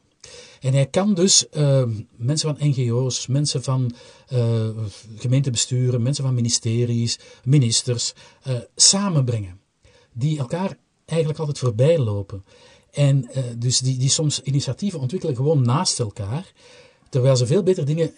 En hij kan dus uh, mensen van NGO's, mensen van uh, gemeentebesturen, mensen van ministeries, ministers uh, samenbrengen. Die elkaar eigenlijk altijd voorbij lopen. En dus die, die soms initiatieven ontwikkelen gewoon naast elkaar. Terwijl ze veel beter dingen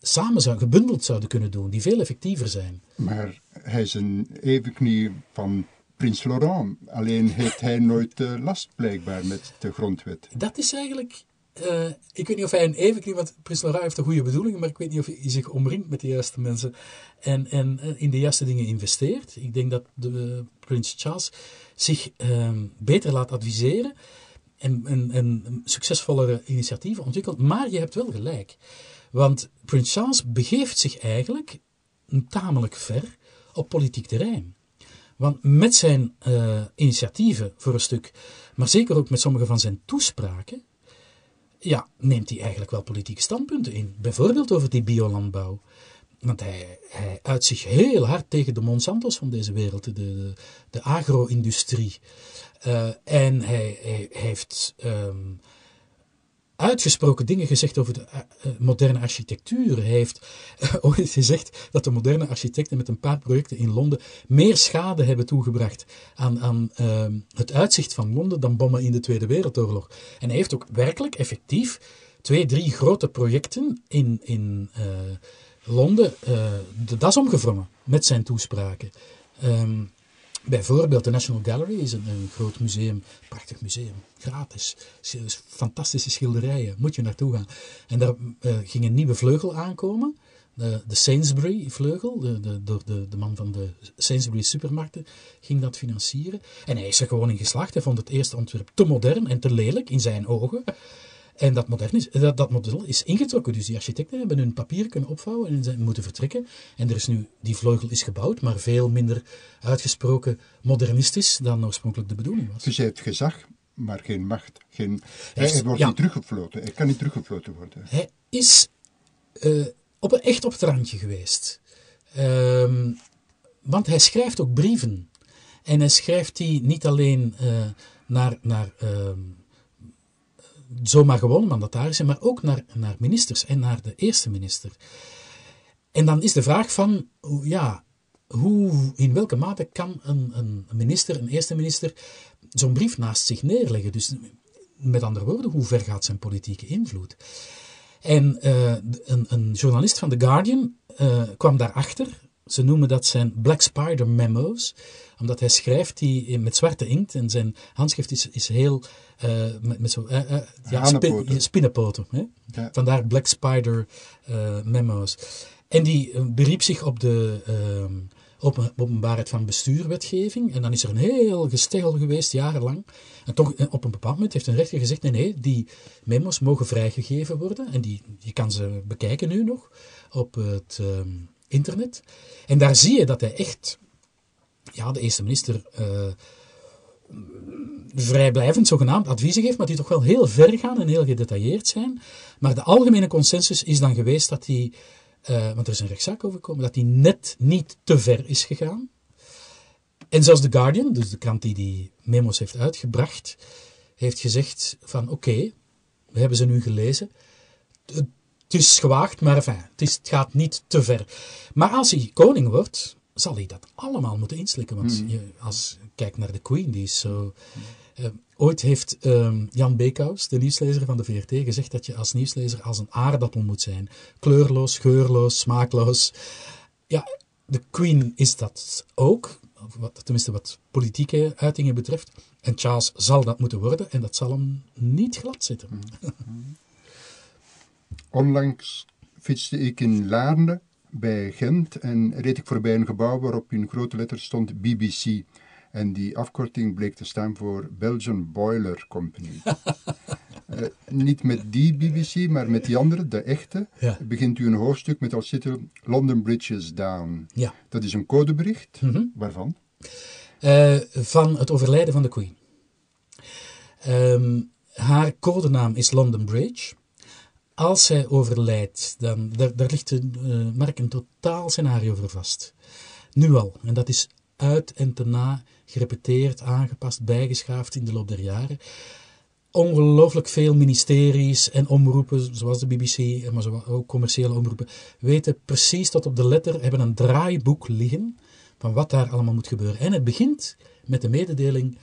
samen zou, gebundeld zouden kunnen doen, die veel effectiever zijn. Maar hij is een evenknie van Prins Laurent. Alleen heeft hij nooit last blijkbaar met de grondwet. Dat is eigenlijk uh, ik weet niet of hij een evenknie, want Prins Laurent heeft de goede bedoelingen, maar ik weet niet of hij zich omringt met de juiste mensen en, en uh, in de juiste dingen investeert. Ik denk dat de, uh, Prins Charles zich ehm, beter laat adviseren en, en, en succesvollere initiatieven ontwikkelt. Maar je hebt wel gelijk, want Prins Charles begeeft zich eigenlijk tamelijk ver op politiek terrein. Want met zijn initiatieven voor een stuk, maar zeker ook met sommige van zijn toespraken, ja, neemt hij eigenlijk wel politieke standpunten in. Bijvoorbeeld over die biolandbouw. Want hij, hij uit zich heel hard tegen de Monsanto's van deze wereld, de, de, de agro-industrie. Uh, en hij, hij heeft um, uitgesproken dingen gezegd over de uh, moderne architectuur. Hij heeft uh, ooit gezegd dat de moderne architecten met een paar projecten in Londen meer schade hebben toegebracht aan, aan uh, het uitzicht van Londen dan bommen in de Tweede Wereldoorlog. En hij heeft ook werkelijk effectief twee, drie grote projecten in, in Londen de das omgevrongen met zijn toespraken. Um, Bijvoorbeeld de National Gallery is een, een groot museum, prachtig museum, gratis. Fantastische schilderijen, moet je naartoe gaan. En daar uh, ging een nieuwe vleugel aankomen, de, de Sainsbury vleugel, de, de, door de, de man van de Sainsbury supermarkten ging dat financieren. En hij is er gewoon in geslaagd. Hij vond het eerste ontwerp te modern en te lelijk in zijn ogen. En dat, modern is, dat, dat model is ingetrokken. Dus die architecten hebben hun papier kunnen opvouwen en zijn moeten vertrekken. En er is nu, die vleugel is gebouwd, maar veel minder uitgesproken modernistisch dan oorspronkelijk de bedoeling was. Dus hij heeft gezag, maar geen macht. Geen, hij, hij wordt niet teruggefloten. Hij kan niet teruggefloten worden. Hij is uh, op, echt op het randje geweest. Uh, want hij schrijft ook brieven. En hij schrijft die niet alleen uh, naar, naar ehm, zomaar gewone mandatarissen, maar ook naar, naar ministers en naar de eerste minister. En dan is de vraag van, ja, hoe, in welke mate kan een, een minister, een eerste minister, zo'n brief naast zich neerleggen? Dus met andere woorden, hoe ver gaat zijn politieke invloed? En uh, een, een, journalist van The Guardian uh, kwam daarachter. Ze noemen dat zijn Black Spider Memos omdat hij schrijft die met zwarte inkt en zijn handschrift is, is heel uh, met, met zo, uh, uh, ja, spin, spinnenpoten. Hè? Ja. Vandaar Black Spider memos. En die beriep zich op de ehm, openbaarheid van bestuurwetgeving. En dan is er een heel gesteggel geweest, jarenlang. En toch, op een bepaald moment heeft een rechter gezegd: nee, nee, die memos mogen vrijgegeven worden. En die, je kan ze bekijken nu nog op het uh, internet. En daar zie je dat hij echt ja, de eerste minister uh, vrijblijvend zogenaamd adviezen geeft, maar die toch wel heel ver gaan en heel gedetailleerd zijn. Maar de algemene consensus is dan geweest dat die, uh, want er is een rechtszaak over gekomen, dat die net niet te ver is gegaan. En zelfs The Guardian, dus de krant die die memo's heeft uitgebracht, heeft gezegd van oké, we hebben ze nu gelezen. Het is gewaagd, maar enfin, het, is, het gaat niet te ver. Maar als hij koning wordt, zal hij dat allemaal moeten inslikken. Want hmm. je, als kijk naar de Queen, die is zo. Uh, ooit heeft uh, Jan Beekhuis, de nieuwslezer van de VRT, gezegd dat je als nieuwslezer als een aardappel moet zijn. Kleurloos, geurloos, smaakloos. Ja, de Queen is dat ook. Wat, tenminste wat politieke uitingen betreft. En Charles zal dat moeten worden en dat zal hem niet glad zitten. Hmm. Onlangs fietste ik in Laarne bij Gent en reed ik voorbij een gebouw waarop in grote letters stond BBC. En die afkorting bleek te staan voor Belgian Boiler Company. uh, niet met die BBC, maar met die andere, de echte, begint u een hoofdstuk met als titel London Bridge is Down. Ja. Dat is een codebericht. Mhm. Waarvan? Uh, van het overlijden van de Queen. Um, haar codenaam is London Bridge als zij overlijdt, dan daar, daar ligt de uh, Mark een totaal scenario voor vast. Nu al. En dat is uit en te na gerepeteerd, aangepast, bijgeschaafd in de loop der jaren. Ongelooflijk veel ministeries en omroepen, zoals de BBC, maar ook commerciële omroepen, weten precies tot op de letter, hebben een draaiboek liggen van wat daar allemaal moet gebeuren. En het begint met de mededeling: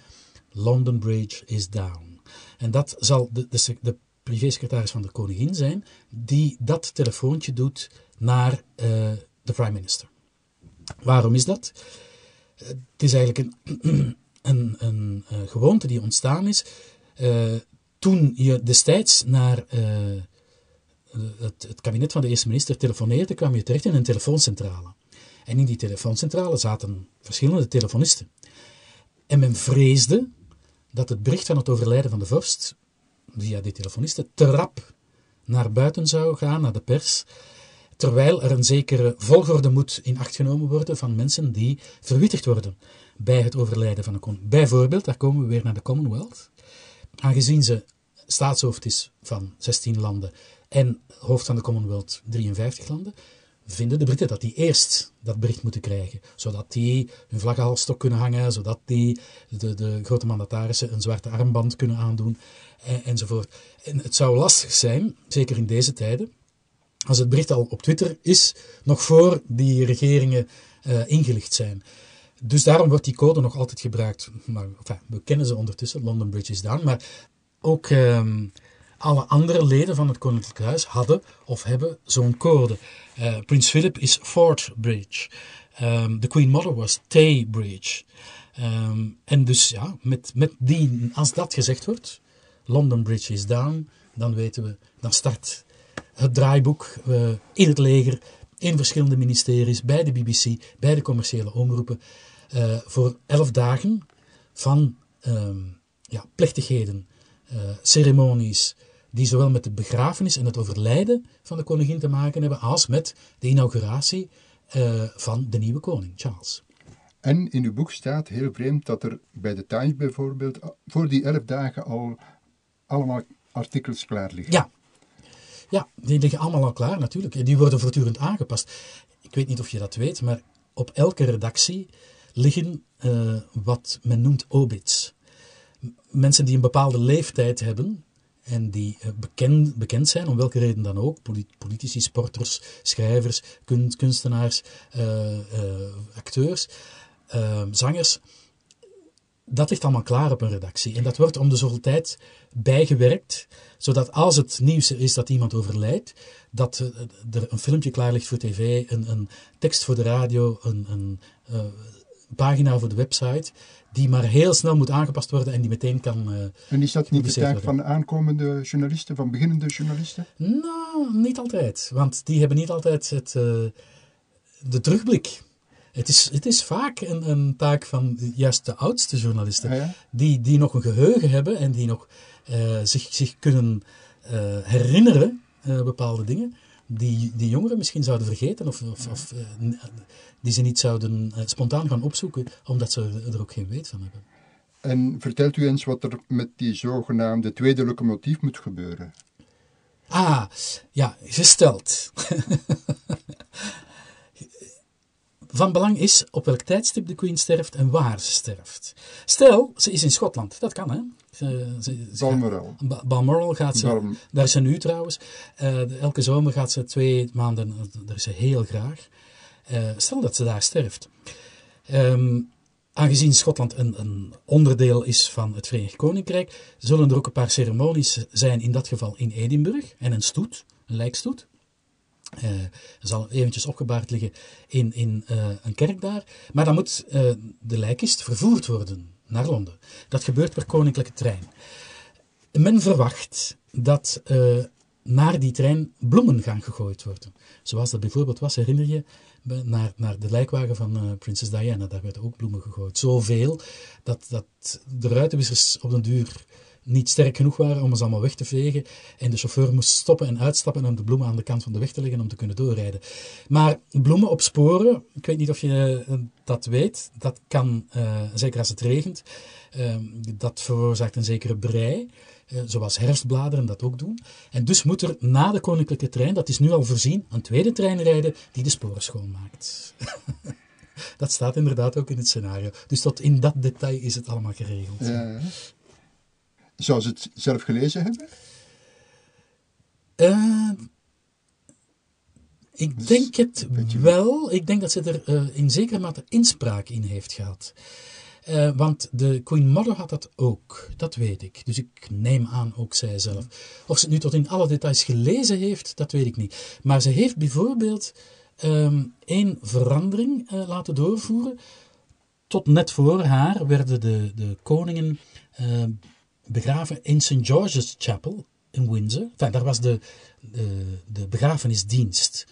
London Bridge is down. En dat zal de, de, de privésecretaris van de koningin zijn, die dat telefoontje doet naar uh, de prime minister. Waarom is dat? Het is eigenlijk een, een, een uh, gewoonte die ontstaan is toen je destijds naar het, het, kabinet van de eerste minister telefoneerde, kwam je terecht in een telefooncentrale. En in die telefooncentrale zaten verschillende telefonisten. En men vreesde dat het bericht van het overlijden van de vorst via die telefonisten te rap naar buiten zou gaan, naar de pers, terwijl er een zekere volgorde moet in acht genomen worden van mensen die verwittigd worden bij het overlijden van een koning. Bijvoorbeeld, daar komen we weer naar de Commonwealth, aangezien ze staatshoofd is van 16 landen en hoofd van de Commonwealth 53 landen, vinden de Britten dat die eerst dat bericht moeten krijgen. Zodat die hun vlaggenhalstok kunnen hangen, zodat die de, de grote mandatarissen een zwarte armband kunnen aandoen en, enzovoort. En het zou lastig zijn, zeker in deze tijden, als het bericht al op Twitter is, nog voor die regeringen uh, ingelicht zijn. Dus daarom wordt die code nog altijd gebruikt. Maar, enfin, we kennen ze ondertussen, London Bridge is down. Maar ook uh, alle andere leden van het Koninklijk Huis hadden of hebben zo'n code. Uh, Prins Philip is Fort Bridge. Um, de Queen Mother was Tay Bridge. Um, en dus ja, met, met die, als dat gezegd wordt, London Bridge is down, dan weten we, dan start het draaiboek uh, in het leger, in verschillende ministeries, bij de BBC, bij de commerciële omroepen, uh, voor elf dagen van um, ja, plechtigheden, uh, ceremonies, die zowel met de begrafenis en het overlijden van de koningin te maken hebben, als met de inauguratie uh, van de nieuwe koning, Charles. En in uw boek staat heel vreemd dat er bij de Times bijvoorbeeld voor die elf dagen al allemaal artikels klaar liggen. Ja. ja, die liggen allemaal al klaar natuurlijk. Die worden voortdurend aangepast. Ik weet niet of je dat weet, maar op elke redactie liggen uh, wat men noemt obits. Mensen die een bepaalde leeftijd hebben, en die uh, bekend, bekend zijn, om welke reden dan ook. Politici, sporters, schrijvers, kunstenaars, uh, acteurs, zangers dat ligt allemaal klaar op een redactie. En dat wordt om de zoveel tijd bijgewerkt, zodat als het nieuws is dat iemand overlijdt, dat er een filmpje klaar ligt voor tv, een, een tekst voor de radio, een, een pagina voor de website, die maar heel snel moet aangepast worden en die meteen kan. Uh, en is dat niet de taak van aankomende journalisten, van beginnende journalisten? Nou, niet altijd. Want die hebben niet altijd het, uh, de terugblik. Het is, het is vaak een, een taak van juist de oudste journalisten, ah, die, die nog een geheugen hebben en die nog uh, zich, zich kunnen herinneren, bepaalde dingen, die, die jongeren misschien zouden vergeten of, of, of die ze niet zouden spontaan gaan opzoeken, omdat ze er ook geen weet van hebben. En vertelt u eens wat er met die zogenaamde tweede locomotief moet gebeuren. Ah, ja, gesteld. Van belang is op welk tijdstip de Queen sterft en waar ze sterft. Stel, ze is in Schotland. Dat kan, hè? Ze, ze, ze Balmoral. gaat- Ba- Balmoral gaat ze, Balm- daar is ze nu trouwens. Eh, elke zomer gaat ze twee maanden, daar is ze heel graag. Eh, stel dat ze daar sterft. Ehm, aangezien Schotland een, een onderdeel is van het Verenigd Koninkrijk, zullen er ook een paar ceremonies zijn, in dat geval in Edinburgh, en een stoet, een lijkstoet. Eh, zal eventjes opgebaard liggen in, in eh, een kerk daar. Maar dan moet eh, de lijkist vervoerd worden naar Londen. Dat gebeurt per koninklijke trein. Men verwacht dat eh, naar die trein bloemen gaan gegooid worden. Zoals dat bijvoorbeeld was, herinner je, naar, naar de lijkwagen van eh, prinses Diana. Daar werden ook bloemen gegooid. Zoveel dat, dat de ruitenwissers op den duur niet sterk genoeg waren om ze allemaal weg te vegen. En de chauffeur moest stoppen en uitstappen om de bloemen aan de kant van de weg te leggen om te kunnen doorrijden. Maar bloemen op sporen, ik weet niet of je eh, dat weet, dat kan, eh, zeker als het regent, eh, dat veroorzaakt een zekere brei. zoals herfstbladeren dat ook doen. En dus moet er na de koninklijke trein, dat is nu al voorzien, een tweede trein rijden die de sporen schoonmaakt. dat staat inderdaad ook in het scenario. Dus tot in dat detail is het allemaal geregeld. Zou ze het zelf gelezen hebben? Eh, ik denk het wel. Ik denk dat ze er eh, in zekere mate inspraak in heeft gehad. Eh, want de Queen Mother had dat ook, dat weet ik. Dus ik neem aan ook zij zelf. Of ze het nu tot in alle details gelezen heeft, dat weet ik niet. Maar ze heeft bijvoorbeeld ehm één verandering laten doorvoeren. Tot net voor haar werden de, de koningen begraven in St. George's Chapel in Windsor. Daar was de, de, de begrafenisdienst.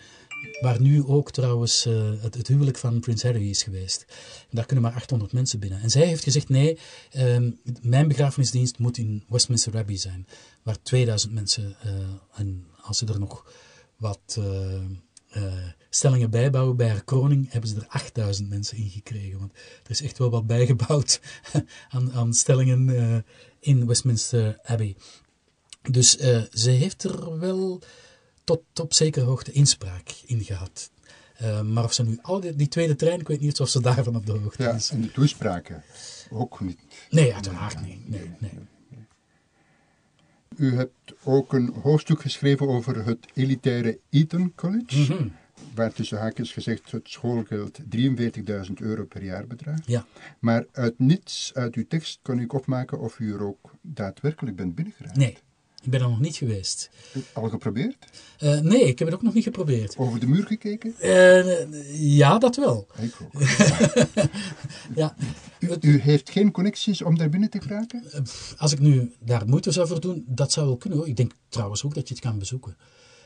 Waar nu ook trouwens eh, het, huwelijk van Prins Harry is geweest. Daar kunnen maar 800 mensen binnen. En zij heeft gezegd: nee, ehm, mijn begrafenisdienst moet in Westminster Abbey zijn. Waar 2000 mensen, eh, en als ze er nog wat eh, eh, stellingen bijbouwen bij haar kroning, hebben ze er 8000 mensen in gekregen. Want er is echt wel wat bijgebouwd aan, aan stellingen eh, in Westminster Abbey. Dus eh, ze heeft er wel tot op zekere hoogte inspraak in gehad. Eh, maar of ze nu al die, die tweede trein, ik weet niet of ze daarvan op de hoogte Ja, is. en de toespraken ook niet. Nee, uiteraard niet. Nee, nee. U hebt ook een hoofdstuk geschreven over het elitaire Eton College, Mhm. waar tussen haakjes gezegd het schoolgeld 43.000 euro per jaar bedraagt. Ja. Maar uit niets uit uw tekst kon ik opmaken of u er ook daadwerkelijk bent binnengeraakt. Nee, ik ben er nog niet geweest. Al geprobeerd? Eh, nee, ik heb het ook nog niet geprobeerd. Over de muur gekeken? Eh, ja, dat wel. Ik ook. Ja. U, u heeft geen connecties om daar binnen te geraken? Als ik nu daar moeite zou voor doen, dat zou wel kunnen hoor. Ik denk trouwens ook dat je het kan bezoeken.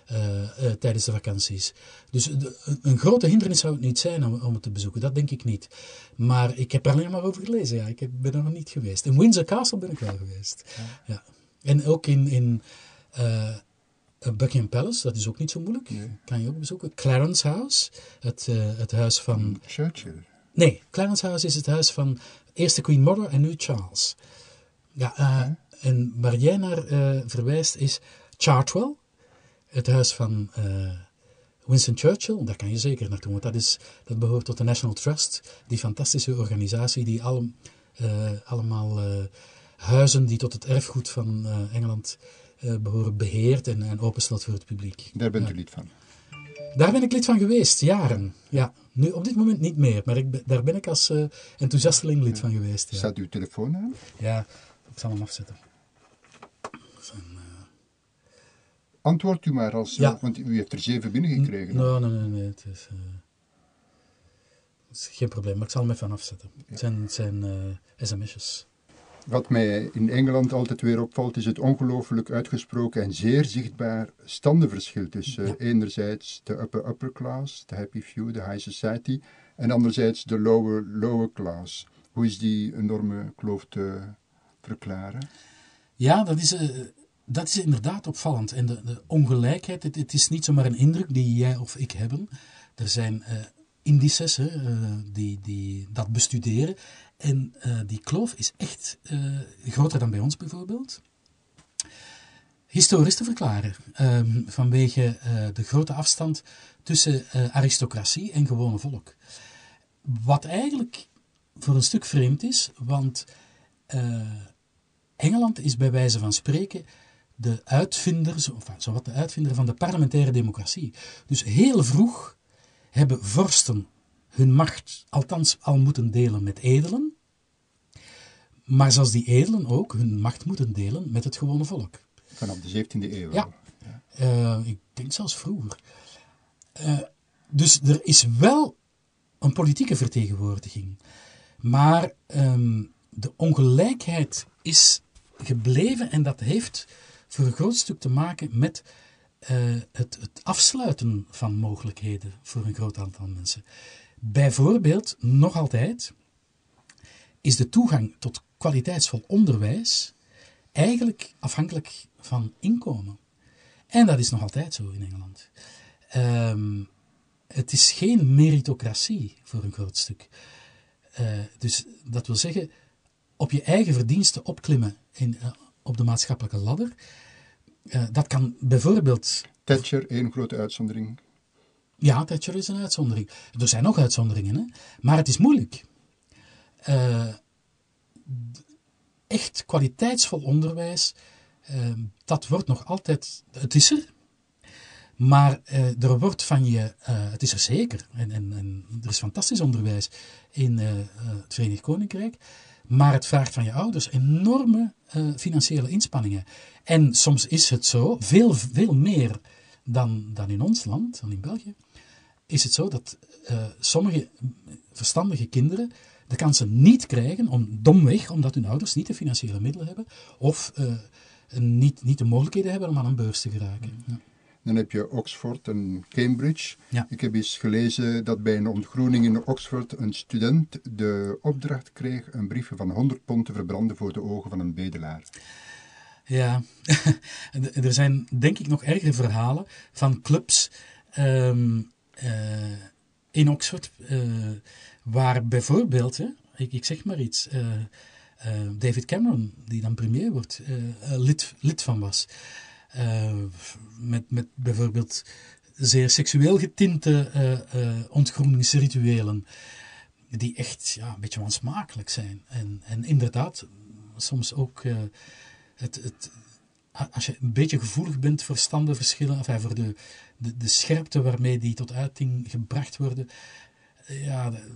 eh, eh, tijdens de vakanties. Dus de- een- grote hindernis zou het niet zijn om, om het te bezoeken, dat denk ik niet. Maar ik heb er alleen maar over gelezen, ja. Ik heb, ben er nog niet geweest. In Windsor Castle ben ik wel geweest. Ja. En ook in, in eh, Buckingham Palace, dat is ook niet zo moeilijk. Kan je ook bezoeken. Clarence House, het, eh, het huis van Churchill. Nee, Clarence House is het huis van eerste Queen Mother en nu Charles. Ja, eh, en waar jij naar eh, verwijst is Chartwell, het huis van eh, Winston Churchill. Daar kan je zeker naartoe, want dat, is, dat behoort tot de National Trust, die fantastische organisatie die alle, eh, allemaal eh, huizen die tot het erfgoed van eh, Engeland eh, behoren beheert en, en openstelt voor het publiek. Daar bent u lid van. Daar ben ik lid van geweest, jaren. Ja, nu op dit moment niet meer, maar ik daar ben ik als eh, enthousiasteling lid van geweest. Ja. Staat uw telefoon aan? ja, ik zal hem afzetten. Antwoord u maar als... Ja. Want u heeft er zeven binnengekregen. Nee, nee, nee, nee, het is, het is geen probleem, maar ik zal hem even afzetten. Het zijn, het zijn sms'jes. Wat mij in Engeland altijd weer opvalt, is het ongelooflijk uitgesproken en zeer zichtbaar standenverschil tussen Ja. enerzijds de upper upper class, de happy few, de high society, en anderzijds de lower lower class. Hoe is die enorme kloof te verklaren? Ja, dat is, eh, dat is inderdaad opvallend. En de, de ongelijkheid, het, het is niet zomaar een indruk die jij of ik hebben. Er zijn eh, indices hè, eh, die, die dat bestuderen. En eh, die kloof is echt eh, groter dan bij ons bijvoorbeeld. Historisch te verklaren, ehm, vanwege eh, de grote afstand tussen aristocratie en gewone volk. Wat eigenlijk voor een stuk vreemd is, want Engeland is bij wijze van spreken de uitvinder, zo- zowat de uitvinder van de parlementaire democratie. Dus heel vroeg hebben vorsten hun macht althans al moeten delen met edelen, maar zelfs die edelen ook hun macht moeten delen met het gewone volk. Vanaf de 17e eeuw. Ja. Eh, ik denk zelfs vroeger. Eh, dus er is wel een politieke vertegenwoordiging. Maar ehm, de ongelijkheid is gebleven en dat heeft voor een groot stuk te maken met eh, het, het afsluiten van mogelijkheden voor een groot aantal mensen. Bijvoorbeeld, nog altijd, is de toegang tot kwaliteitsvol onderwijs eigenlijk afhankelijk van inkomen. En dat is nog altijd zo in Engeland. Ehm, het is geen meritocratie voor een groot stuk. Eh, dus dat wil zeggen, op je eigen verdiensten opklimmen in, eh, op de maatschappelijke ladder. eh, dat kan bijvoorbeeld Thatcher, één grote uitzondering. Ja, Thatcher is een uitzondering. Er zijn nog uitzonderingen, hè? maar het is moeilijk. Eh, echt kwaliteitsvol onderwijs, eh, dat wordt nog altijd. Het is er. Maar eh, er wordt van je, eh, het is er zeker, en, en, en er is fantastisch onderwijs in het Verenigd Koninkrijk, maar het vraagt van je ouders enorme financiële inspanningen. En soms is het zo, veel, veel meer dan, dan in ons land, dan in België, is het zo dat eh, sommige verstandige kinderen de kansen niet krijgen, om, domweg omdat hun ouders niet de financiële middelen hebben, of eh, niet, niet de mogelijkheden hebben om aan een beurs te geraken. Ja. Dan heb je Oxford en Cambridge. Ja. Ik heb eens gelezen dat bij een ontgroening in Oxford een student de opdracht kreeg een briefje van 100 pond te verbranden voor de ogen van een bedelaar. Ja, er zijn denk ik nog ergere verhalen van clubs ehm, eh, in Oxford, eh, waar bijvoorbeeld, hè, ik, ik zeg maar iets, eh, David Cameron, die dan premier wordt, lid, lid van was. Met, met bijvoorbeeld zeer seksueel getinte ontgroeningsrituelen, die echt ja, een beetje wansmakelijk zijn. En, en inderdaad, soms ook het, het, als je een beetje gevoelig bent voor standenverschillen, enfin, voor de, de, de scherpte waarmee die tot uiting gebracht worden, ja, de-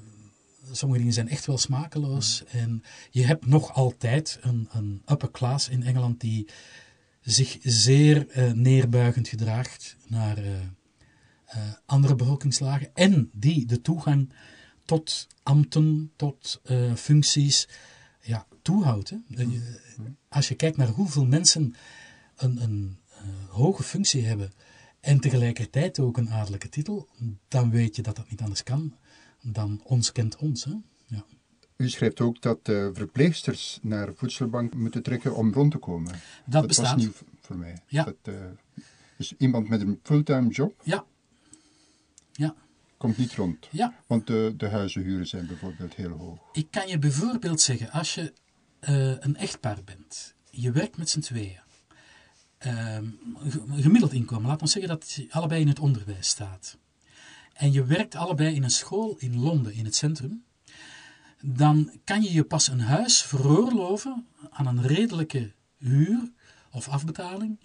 sommige dingen zijn echt wel smakeloos. En je hebt nog altijd een, een upper class in Engeland die zich zeer eh, neerbuigend gedraagt naar eh, eh, andere bevolkingslagen en die de toegang tot ambten, tot functies, toehoudt. Hè. Eh, je- Als je kijkt naar hoeveel mensen een, een eh, hoge functie hebben en tegelijkertijd ook een adellijke titel, dan weet je dat dat niet anders kan dan ons kent ons. Hè. Ja. U schrijft ook dat eh, verpleegsters naar voedselbank moeten trekken om rond te komen. Dat, bestaat. was nieuw voor mij. Ja. Dat, eh, dus iemand met een fulltime job Ja. Ja. komt niet rond. ja, Want de, de huizenhuren zijn bijvoorbeeld heel hoog. ik kan je bijvoorbeeld zeggen, als je eh, een echtpaar bent, je werkt met z'n tweeën, een gemiddeld inkomen, laat ons zeggen dat je allebei in het onderwijs staat, en je werkt allebei in een school in Londen, in het centrum, dan kan je je pas een huis veroorloven aan een redelijke huur of afbetaling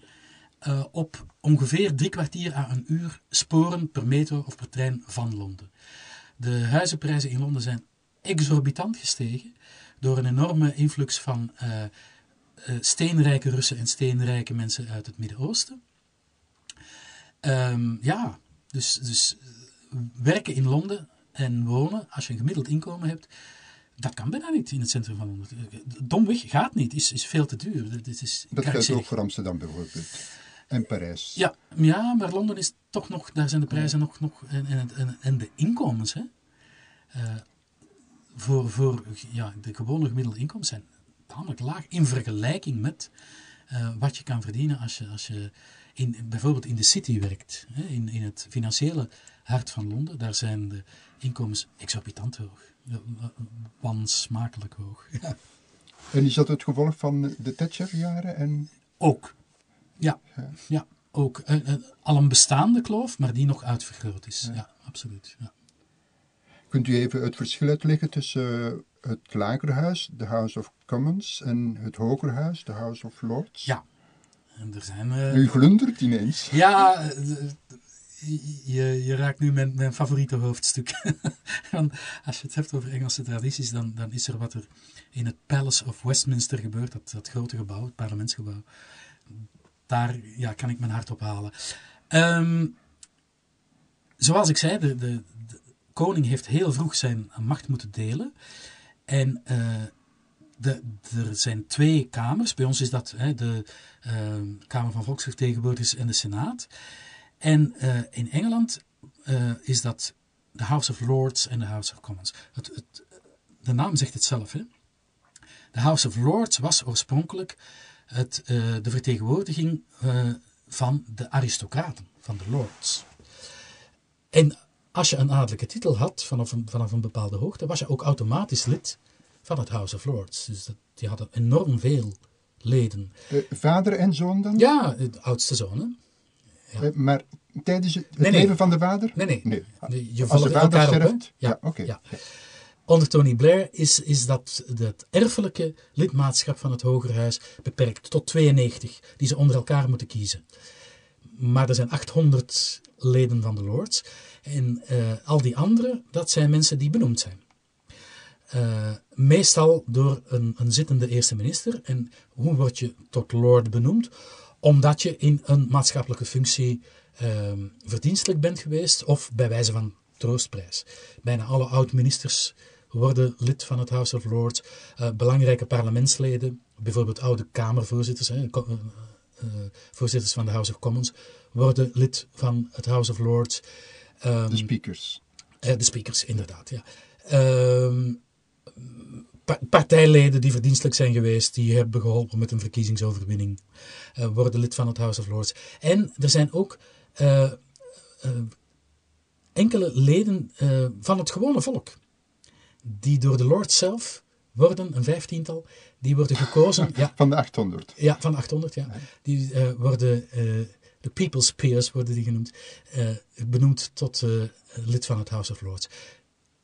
eh, op ongeveer drie kwartier à een uur sporen per metro of per trein van Londen. De huizenprijzen in Londen zijn exorbitant gestegen door een enorme influx van eh, eh, steenrijke Russen en steenrijke mensen uit het Midden-Oosten. Ehm, ja, dus, dus eh, werken in Londen en wonen, als je een gemiddeld inkomen hebt, dat kan bijna niet in het centrum van Londen. Domweg gaat niet, is, is veel te duur. Dat is, Dat geldt ook voor Amsterdam bijvoorbeeld. En Parijs. Ja, ja, maar Londen is toch nog, daar zijn de prijzen nog, nog en, en, en, en de inkomens, hè. Voor, voor ja, de gewone gemiddelde inkomens zijn tamelijk laag in vergelijking met eh, wat je kan verdienen als je, als je in, bijvoorbeeld in de city werkt. Hè, in, in het financiële hart van Londen, daar zijn de inkomens exorbitant hoog. Eh, Wansmakelijk hoog. Ja. En is dat het gevolg van de Thatcher-jaren? En... Ook. Ja, ja ook. Eh, eh, al een bestaande kloof, maar die nog uitvergroot is. Ja, absoluut. Ja. Kunt u even het verschil uitleggen tussen het lagerhuis, de House of Commons, en het hogerhuis, de House of Lords? Ja. En er zijn... eh, U glundert ineens. Ja, eh, je, je raakt nu mijn, mijn favoriete hoofdstuk. Want als je het hebt over Engelse tradities, dan, dan is er wat er in het Palace of Westminster gebeurt, dat, dat grote gebouw, het parlementsgebouw. Daar ja, kan ik mijn hart op halen. Ehm, zoals ik zei, de, de, de koning heeft heel vroeg zijn macht moeten delen. En eh, de, er zijn twee kamers. Bij ons is dat hè, de eh, Kamer van Volksvertegenwoordigers en de Senaat. En eh, in Engeland is dat de House of Lords en de House of Commons. Het, de naam zegt het zelf. De House of Lords was oorspronkelijk het, de vertegenwoordiging van de aristocraten, van de lords. En als je een adellijke titel had vanaf een, vanaf een bepaalde hoogte, was je ook automatisch lid van het House of Lords. Dus dat, die hadden enorm veel leden. Eh, vader en zoon dan? Ja, de oudste zoon. Hè? Eh, maar tijdens het, het Nee, nee. leven van de vader? Nee, nee. Nee. Nee, Je Als de vader op, sterft? Ja, Ja, oké. ja. Onder Tony Blair is, is dat het erfelijke lidmaatschap van het Hogerhuis beperkt tot 92, die ze onder elkaar moeten kiezen. Maar er zijn 800 leden van de Lords. En eh, al die anderen, dat zijn mensen die benoemd zijn. Eh, meestal door een, een zittende eerste minister. En hoe word je tot lord benoemd? Omdat je in een maatschappelijke functie ehm, verdienstelijk bent geweest of bij wijze van troostprijs. Bijna alle oud-ministers worden lid van het House of Lords. Eh, belangrijke parlementsleden, bijvoorbeeld oude Kamervoorzitters, voorzitters van de House of Commons, worden lid van het House of Lords. Ehm, De speakers. eh, de speakers, inderdaad, ja. Ehm, pa- partijleden die verdienstelijk zijn geweest, die hebben geholpen met een verkiezingsoverwinning, eh, worden lid van het House of Lords. En er zijn ook eh, enkele leden van het gewone volk, die door de Lords zelf worden, een vijftiental, die worden gekozen. ja, Van de 800. ja, van 800, ja. Die worden, de People's Peers worden die genoemd, eh, benoemd tot eh, lid van het House of Lords.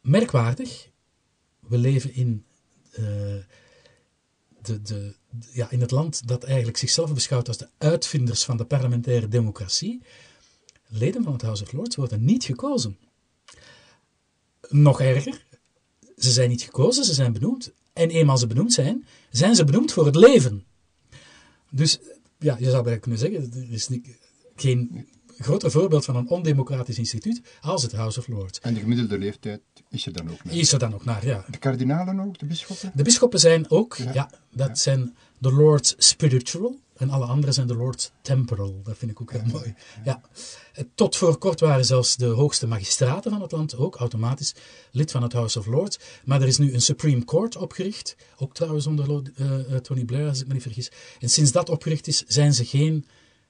Merkwaardig, we leven in, eh, de, de, ja, in het land dat eigenlijk zichzelf beschouwt als de uitvinders van de parlementaire democratie. Leden van het House of Lords worden niet gekozen. Nog erger, ze zijn niet gekozen, ze zijn benoemd. En eenmaal ze benoemd zijn, zijn ze benoemd voor het leven. Dus ja, je zou bijna kunnen zeggen, er is niet- geen groter voorbeeld van een ondemocratisch instituut als het House of Lords. En de gemiddelde leeftijd is er dan ook nog. Is er dan ook naar, ja. De kardinalen ook, de bisschoppen? De bisschoppen zijn ook, Ja. ja, dat zijn de Lords Spiritual en alle anderen zijn de Lords Temporal. Dat vind ik ook heel mooi. Ja. Tot voor kort waren zelfs de hoogste magistraten van het land ook automatisch lid van het House of Lords. Maar er is nu een Supreme Court opgericht, ook trouwens onder eh, eh, Tony Blair, als ik me niet vergis. En sinds dat opgericht is, zijn ze geen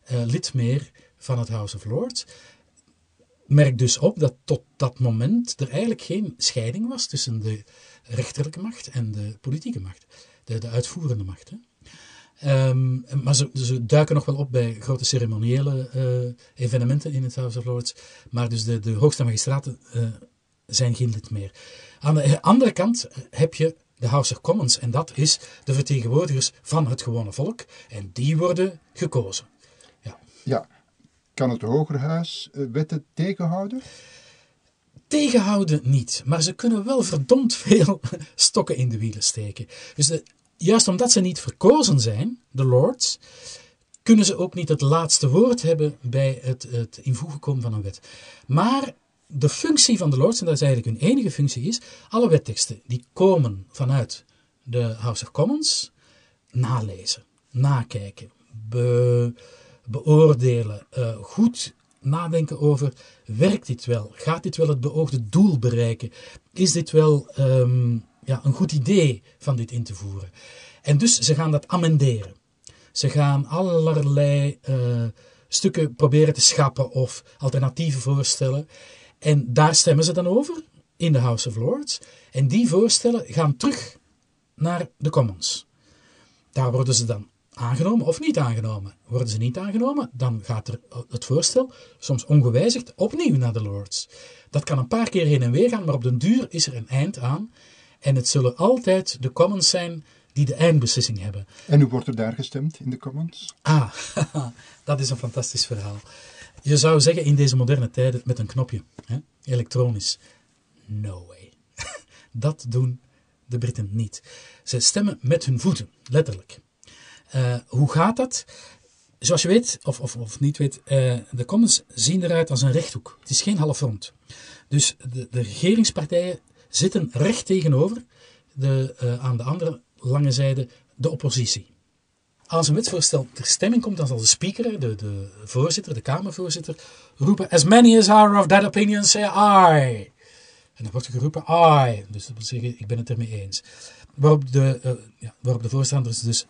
lid meer van het House of Lords merk dus op dat tot dat moment er eigenlijk geen scheiding was tussen de rechterlijke macht en de politieke macht, de, de uitvoerende macht. Hè. Ehm, maar ze, ze duiken nog wel op bij grote ceremoniële eh, evenementen in het House of Lords, maar dus de, de hoogste magistraten eh, zijn geen lid meer. Aan de andere kant heb je de House of Commons en dat is de vertegenwoordigers van het gewone volk en die worden gekozen. Ja. Kan het Hogerhuis eh, wetten tegenhouden? tegenhouden niet, maar ze kunnen wel verdomd veel stokken in de wielen steken. Dus de- juist omdat ze niet verkozen zijn, de lords, kunnen ze ook niet het laatste woord hebben bij het, het invoegen komen van een wet. Maar de functie van de lords, en dat is eigenlijk hun enige functie, is alle wetteksten die komen vanuit de House of Commons nalezen, nakijken, be- beoordelen, eh, goed nadenken over, werkt dit wel? Gaat dit wel het beoogde doel bereiken? Is dit wel ehm, ja, een goed idee van dit in te voeren? En dus ze gaan dat amenderen. Ze gaan allerlei eh, stukken proberen te schappen of alternatieven voorstellen. En daar stemmen ze dan over. in de House of Lords. En die voorstellen gaan terug naar de Commons. Daar worden ze dan aangenomen of niet aangenomen. Worden ze niet aangenomen, dan gaat er het voorstel, soms ongewijzigd, opnieuw naar de Lords. Dat kan een paar keer heen en weer gaan, maar op den duur is er een eind aan. En het zullen altijd de Commons zijn die de eindbeslissing hebben. En hoe wordt er daar gestemd in de Commons? Ah, dat is een fantastisch verhaal. Je zou zeggen in deze moderne tijden met een knopje, hè? elektronisch. No way. Dat doen de Britten niet. Ze stemmen met hun voeten, letterlijk. Uh, hoe gaat dat? Zoals je weet, of, of, of niet weet, uh, de Commons zien eruit als een rechthoek. Het is geen half rond. Dus de, de regeringspartijen zitten recht tegenover de, uh, aan de andere lange zijde de oppositie. Als een wetsvoorstel ter stemming komt, dan zal de speaker, de, de voorzitter, de Kamervoorzitter, roepen: As many as are of that opinion say aye. En dan wordt er geroepen aye. Dus dat wil zeggen, ik ben het ermee eens. Waarop de, uh, ja, waarop de voorstanders dus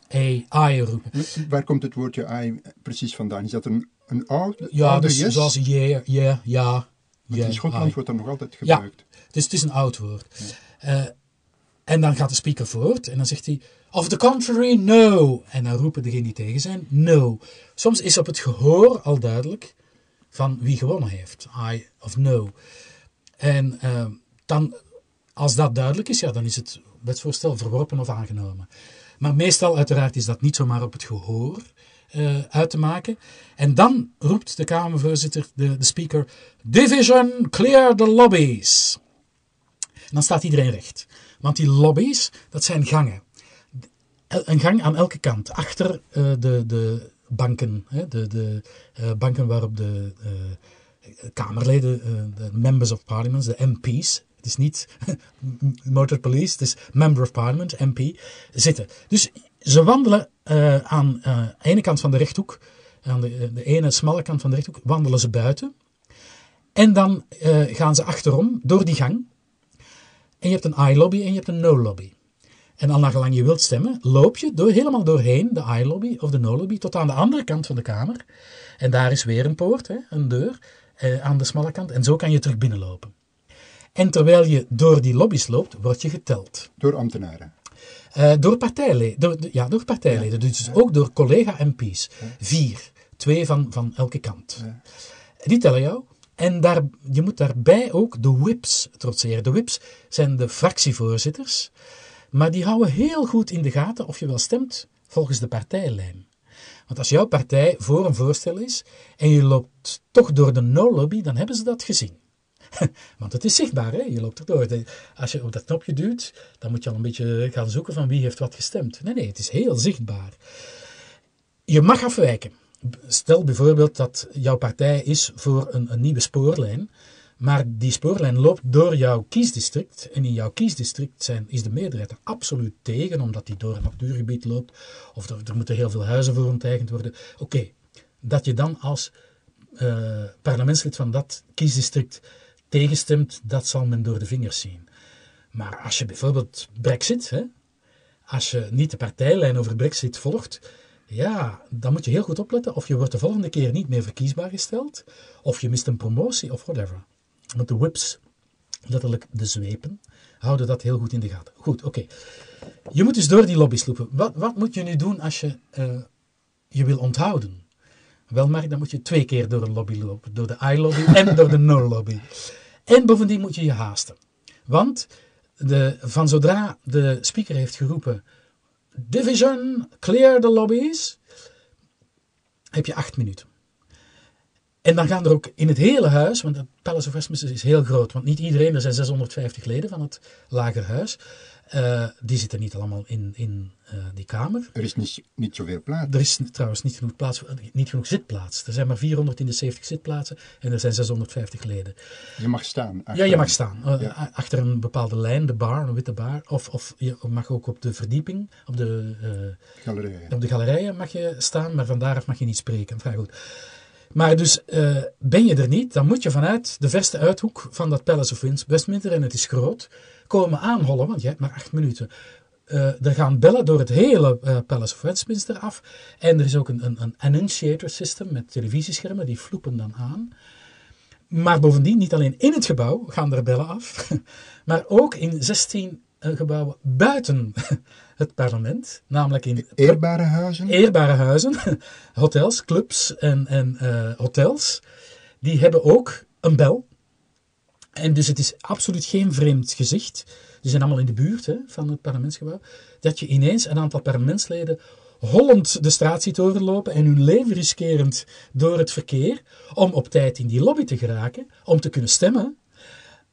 aye roepen. Waar komt het woordje aye precies vandaan? Is dat een, een oud, ja, dus yes? zoals yeah, yeah, ja. Want in Schotland wordt dat nog altijd gebruikt. Ja, dus het is een oud woord. Ja. Uh, en dan gaat de speaker voort en dan zegt hij: Of the contrary, no. En dan roepen degenen die tegen zijn: No. Soms is op het gehoor al duidelijk van wie gewonnen heeft: I of no. En uh, dan, als dat duidelijk is, ja, dan is het wetsvoorstel verworpen of aangenomen. Maar meestal, uiteraard, is dat niet zomaar op het gehoor uh, uit te maken. En dan roept de Kamervoorzitter, de, de speaker: Division, clear the lobbies. Dan staat iedereen recht. Want die lobby's, dat zijn gangen. Een gang aan elke kant. Achter uh, de, de banken. Hè, de, de uh, banken waarop de Kamerleden, de Members of Parliament, de MP's. Het is niet Motor Police, het is Member of Parliament, MP, zitten. Dus ze wandelen aan de ene kant van de rechthoek, aan de, de ene smalle kant van de rechthoek, wandelen ze buiten. En dan gaan ze achterom door die gang. En je hebt een I-lobby en je hebt een no-lobby. En al naar gelang je wilt stemmen, loop je door, helemaal doorheen de I-lobby of de no-lobby tot aan de andere kant van de kamer. En daar is weer een poort, hè, een deur, eh, aan de smalle kant. En zo kan je terug binnenlopen. En terwijl je door die lobby's loopt, word je geteld. Door ambtenaren? Uh, door partijleden. Door, ja, door partijleden. Ja. Dus ja. ook door collega-MP's. Ja. Vier. Twee van, van elke kant. Die tellen jou. En daar, je moet daarbij ook de whips trotseren. De whips zijn de fractievoorzitters, maar die houden heel goed in de gaten of je wel stemt volgens de partijlijn. Want als jouw partij voor een voorstel is en je loopt toch door de no-lobby, dan hebben ze dat gezien. Want het is zichtbaar, hè? je loopt erdoor. Als je op dat knopje duwt, dan moet je al een beetje gaan zoeken van wie heeft wat gestemd. Nee, nee, het is heel zichtbaar. Je mag afwijken. Stel bijvoorbeeld dat jouw partij is voor een, nieuwe spoorlijn, maar die spoorlijn loopt door jouw kiesdistrict. En in jouw kiesdistrict zijn, is de meerderheid er absoluut tegen, omdat die door een natuurgebied loopt, of er, er moeten heel veel huizen voor onteigend worden. Oké, dat je dan als uh, parlementslid van dat kiesdistrict tegenstemt, dat zal men door de vingers zien. Maar als je bijvoorbeeld Brexit, hè, als je niet de partijlijn over Brexit volgt, ja, dan moet je heel goed opletten of je wordt de volgende keer niet meer verkiesbaar gesteld, of je mist een promotie of whatever. Want de whips, letterlijk de zwepen, houden dat heel goed in de gaten. Goed, oké. Je moet dus door die lobby's lopen. Wat, wat moet je nu doen als je uh, je wil onthouden? Wel, Mark, dan moet je twee keer door een lobby lopen. Door de I-lobby en door de no-lobby. En bovendien moet je je haasten. Want de, van zodra de speaker heeft geroepen Division, clear the lobbies. Heb je acht minuten. En dan gaan er ook in het hele huis, want het Palace of Westminster is heel groot, want niet iedereen, er zijn 650 leden van het lagerhuis, uh, die zitten niet allemaal in, in uh, die kamer. Er is niet, niet zoveel plaats. Er is trouwens niet genoeg, plaats, niet genoeg zitplaats. Er zijn maar 470 zitplaatsen en er zijn 650 leden. Je mag staan. Ja, je mag staan. Uh, ja. Achter een bepaalde lijn, de bar, een witte bar. Of, of je mag ook op de verdieping, op de, galerijen. op de galerijen mag je staan, maar van daaraf mag je niet spreken. Vrij goed. Maar dus uh, ben je er niet, dan moet je vanuit de verste uithoek van dat Palace of Westminster, en het is groot, komen aanhollen, want je hebt maar acht minuten. Uh, er gaan bellen door het hele uh, Palace of Westminster af. En er is ook een, een, een annunciator system met televisieschermen, die floepen dan aan. Maar bovendien, niet alleen in het gebouw gaan er bellen af, maar ook in 16 eh, gebouwen buiten het parlement, namelijk in Eerbare huizen? eerbare huizen, hotels, clubs en, en eh, hotels, die hebben ook een bel. En dus het is absoluut geen vreemd gezicht. Die zijn allemaal in de buurt hè, van het parlementsgebouw. Dat je ineens een aantal parlementsleden hollend de straat ziet overlopen en hun leven riskerend door het verkeer om op tijd in die lobby te geraken, om te kunnen stemmen.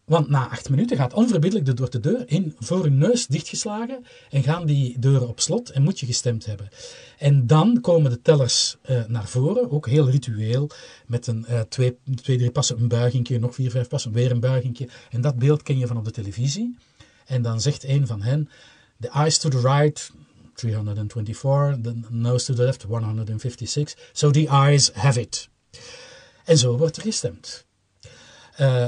Want na acht minuten gaat onverbiddelijk de door de deur in voor hun neus dichtgeslagen en gaan die deuren op slot en moet je gestemd hebben. En dan komen de tellers eh, naar voren, ook heel ritueel, met een eh, twee, twee, drie passen een buigingje, nog vier, vijf passen weer een buigingje. En dat beeld ken je van op de televisie. En dan zegt een van hen, the eyes to the right, 324, the nose to the left, 156. So the eyes have it. En zo wordt er gestemd. Uh,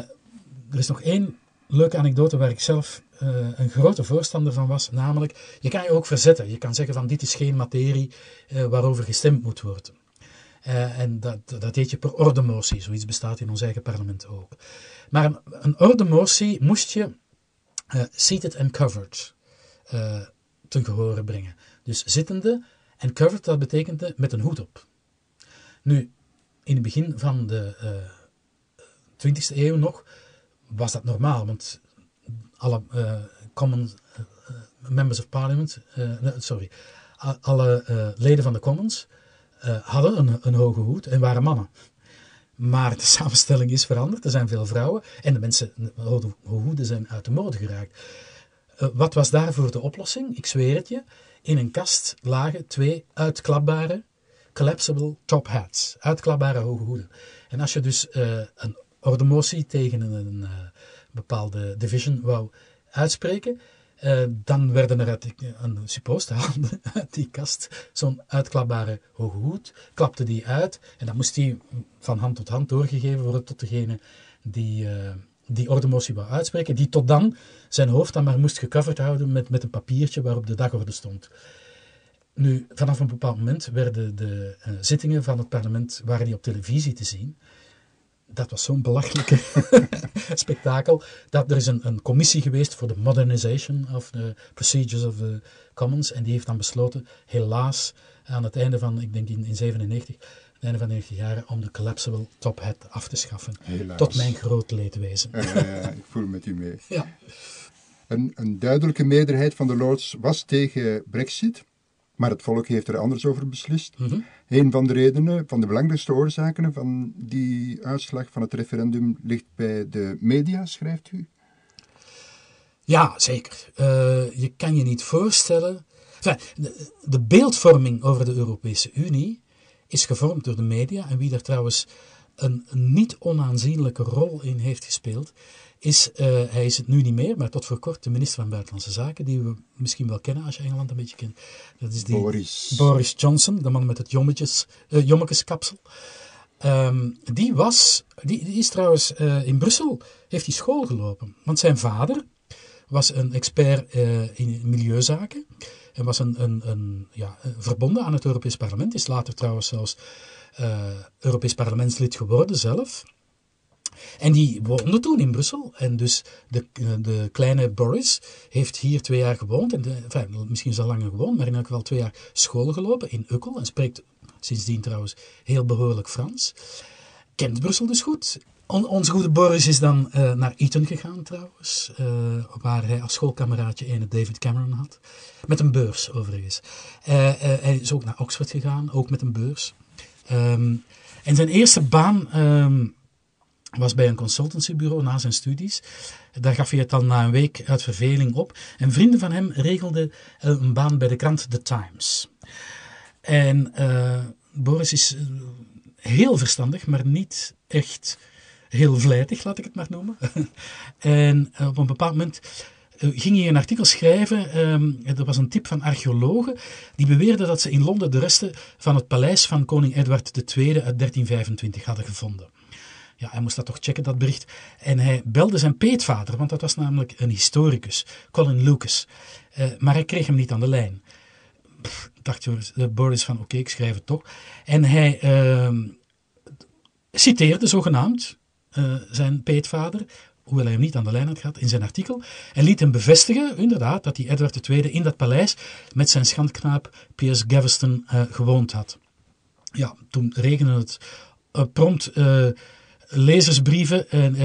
er is nog één leuke anekdote waar ik zelf uh, een grote voorstander van was. Namelijk, je kan je ook verzetten. Je kan zeggen van dit is geen materie uh, waarover gestemd moet worden. Uh, en dat, dat je per ordemotie. Zoiets bestaat in ons eigen parlement ook. Maar een, een ordemotie moest je seated and covered ten gehore brengen. Dus zittende en covered, dat betekende met een hoed op. Nu, in het begin van de 20e eeuw nog was dat normaal, want alle uh, common uh, members of parliament, sorry, alle leden van de commons hadden een, een hoge hoed en waren mannen. Maar de samenstelling is veranderd, er zijn veel vrouwen en de mensen, hoeden zijn uit de mode geraakt. wat was daarvoor de oplossing? Ik zweer het je. In een kast lagen twee uitklapbare collapsible top hats, uitklapbare hoge hoeden. En als je dus een ordemotie tegen een, een, een bepaalde division wou uitspreken, uh, dan werden er uit een haalde uit die kast zo'n uitklapbare hoge hoed, klapte die uit en dan moest die van hand tot hand doorgegeven worden tot degene die, uh, die ordemotie wou uitspreken, die tot dan zijn hoofd dan maar moest gecoverd houden met, met een papiertje waarop de dagorde stond. Nu, vanaf een bepaald moment werden de zittingen van het parlement waren die op televisie te zien dat was zo'n belachelijke spektakel. Dat er is een, een commissie geweest voor de modernization of the procedures of the commons. En die heeft dan besloten, helaas, aan het einde van, ik denk in, in 97, het einde van 90 jaar, om de collapsible top hat af te schaffen. Helaas. Tot mijn groot leedwezen. Ja, ja, ja, ik voel met u mee. ja. Een, een duidelijke meerderheid van de Lords was tegen Brexit. Maar het volk heeft er anders over beslist. Mhm. Een van de redenen, van de belangrijkste oorzaken van die uitslag van het referendum ligt bij de media, schrijft u? Ja, zeker. Uh, je kan je niet voorstellen. Enfin, de, de, beeldvorming over de Europese Unie is gevormd door de media. En wie daar trouwens een, niet onaanzienlijke rol in heeft gespeeld, is, uh, hij is het nu niet meer, maar tot voor kort de minister van Buitenlandse Zaken, die we misschien wel kennen als je Engeland een beetje kent. Dat is die Boris, Boris Johnson, de man met het jommetjes, uh, jommekeskapsel. Um, die, was, die, die is trouwens uh, in Brussel, heeft hij school gelopen. Want zijn vader was een expert in milieuzaken en was een, een, een, ja, verbonden aan het Europees Parlement. Is later trouwens zelfs Europees parlementslid geworden zelf. En die woonde toen in Brussel. En dus de, de kleine Boris heeft hier twee jaar gewoond. En enfin, misschien is al langer gewoond, maar in elk geval twee jaar school gelopen in Ukkel. En spreekt sindsdien trouwens heel behoorlijk Frans. Kent Brussel dus goed. On, onze goede Boris is dan uh, naar Eton gegaan trouwens. Waar hij als schoolkameraadje een David Cameron had. Met een beurs overigens. Hij is ook naar Oxford gegaan, ook met een beurs. Um, en zijn eerste baan... Um, was bij een consultancybureau na zijn studies. Daar gaf hij het dan na een week uit verveling op. En vrienden van hem regelden een baan bij de krant The Times. En uh, Boris is heel verstandig, maar niet echt heel vlijtig, laat ik het maar noemen. en op een bepaald moment ging hij een artikel schrijven. Um, er was een tip van archeologen die beweerden dat ze in Londen de resten van het paleis van koning Edward II uit 1325 hadden gevonden. Ja, hij moest dat toch checken, dat bericht. En hij belde zijn peetvader, want dat was namelijk een historicus, Colin Lucas. Uh, maar hij kreeg hem niet aan de lijn. Pff, dacht Boris van, oké, ik schrijf het toch. En hij uh, citeerde zogenaamd zijn peetvader, hoewel hij hem niet aan de lijn had gehad, in zijn artikel. En liet hem bevestigen, inderdaad, dat hij Edward II in dat paleis met zijn schandknaap Piers Gaveston uh, gewoond had. Ja, toen regende het uh, prompt lezersbrieven en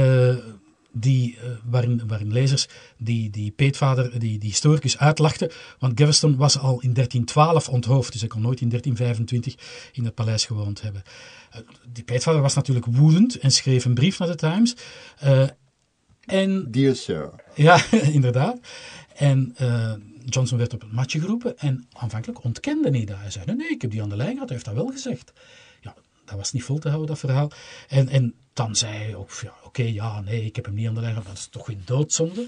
die, waarin, waarin lezers die, die peetvader, die, die historicus uitlachten. Want Gaveston was al in 1312 onthoofd, dus hij kon nooit in 1325 in het paleis gewoond hebben. Die peetvader was natuurlijk woedend en schreef een brief naar de Times. En, Dear sir. Ja, inderdaad. En Johnson werd op het matje geroepen en aanvankelijk ontkende hij dat. Hij zei, nee, nee, ik heb die aan de lijn gehad, hij heeft dat wel gezegd. Ja, dat was niet vol te houden, dat verhaal. En, en dan zei hij ook, ja, oké, ja, nee, ik heb hem niet aan de lijn gehad, dat is toch een doodzonde.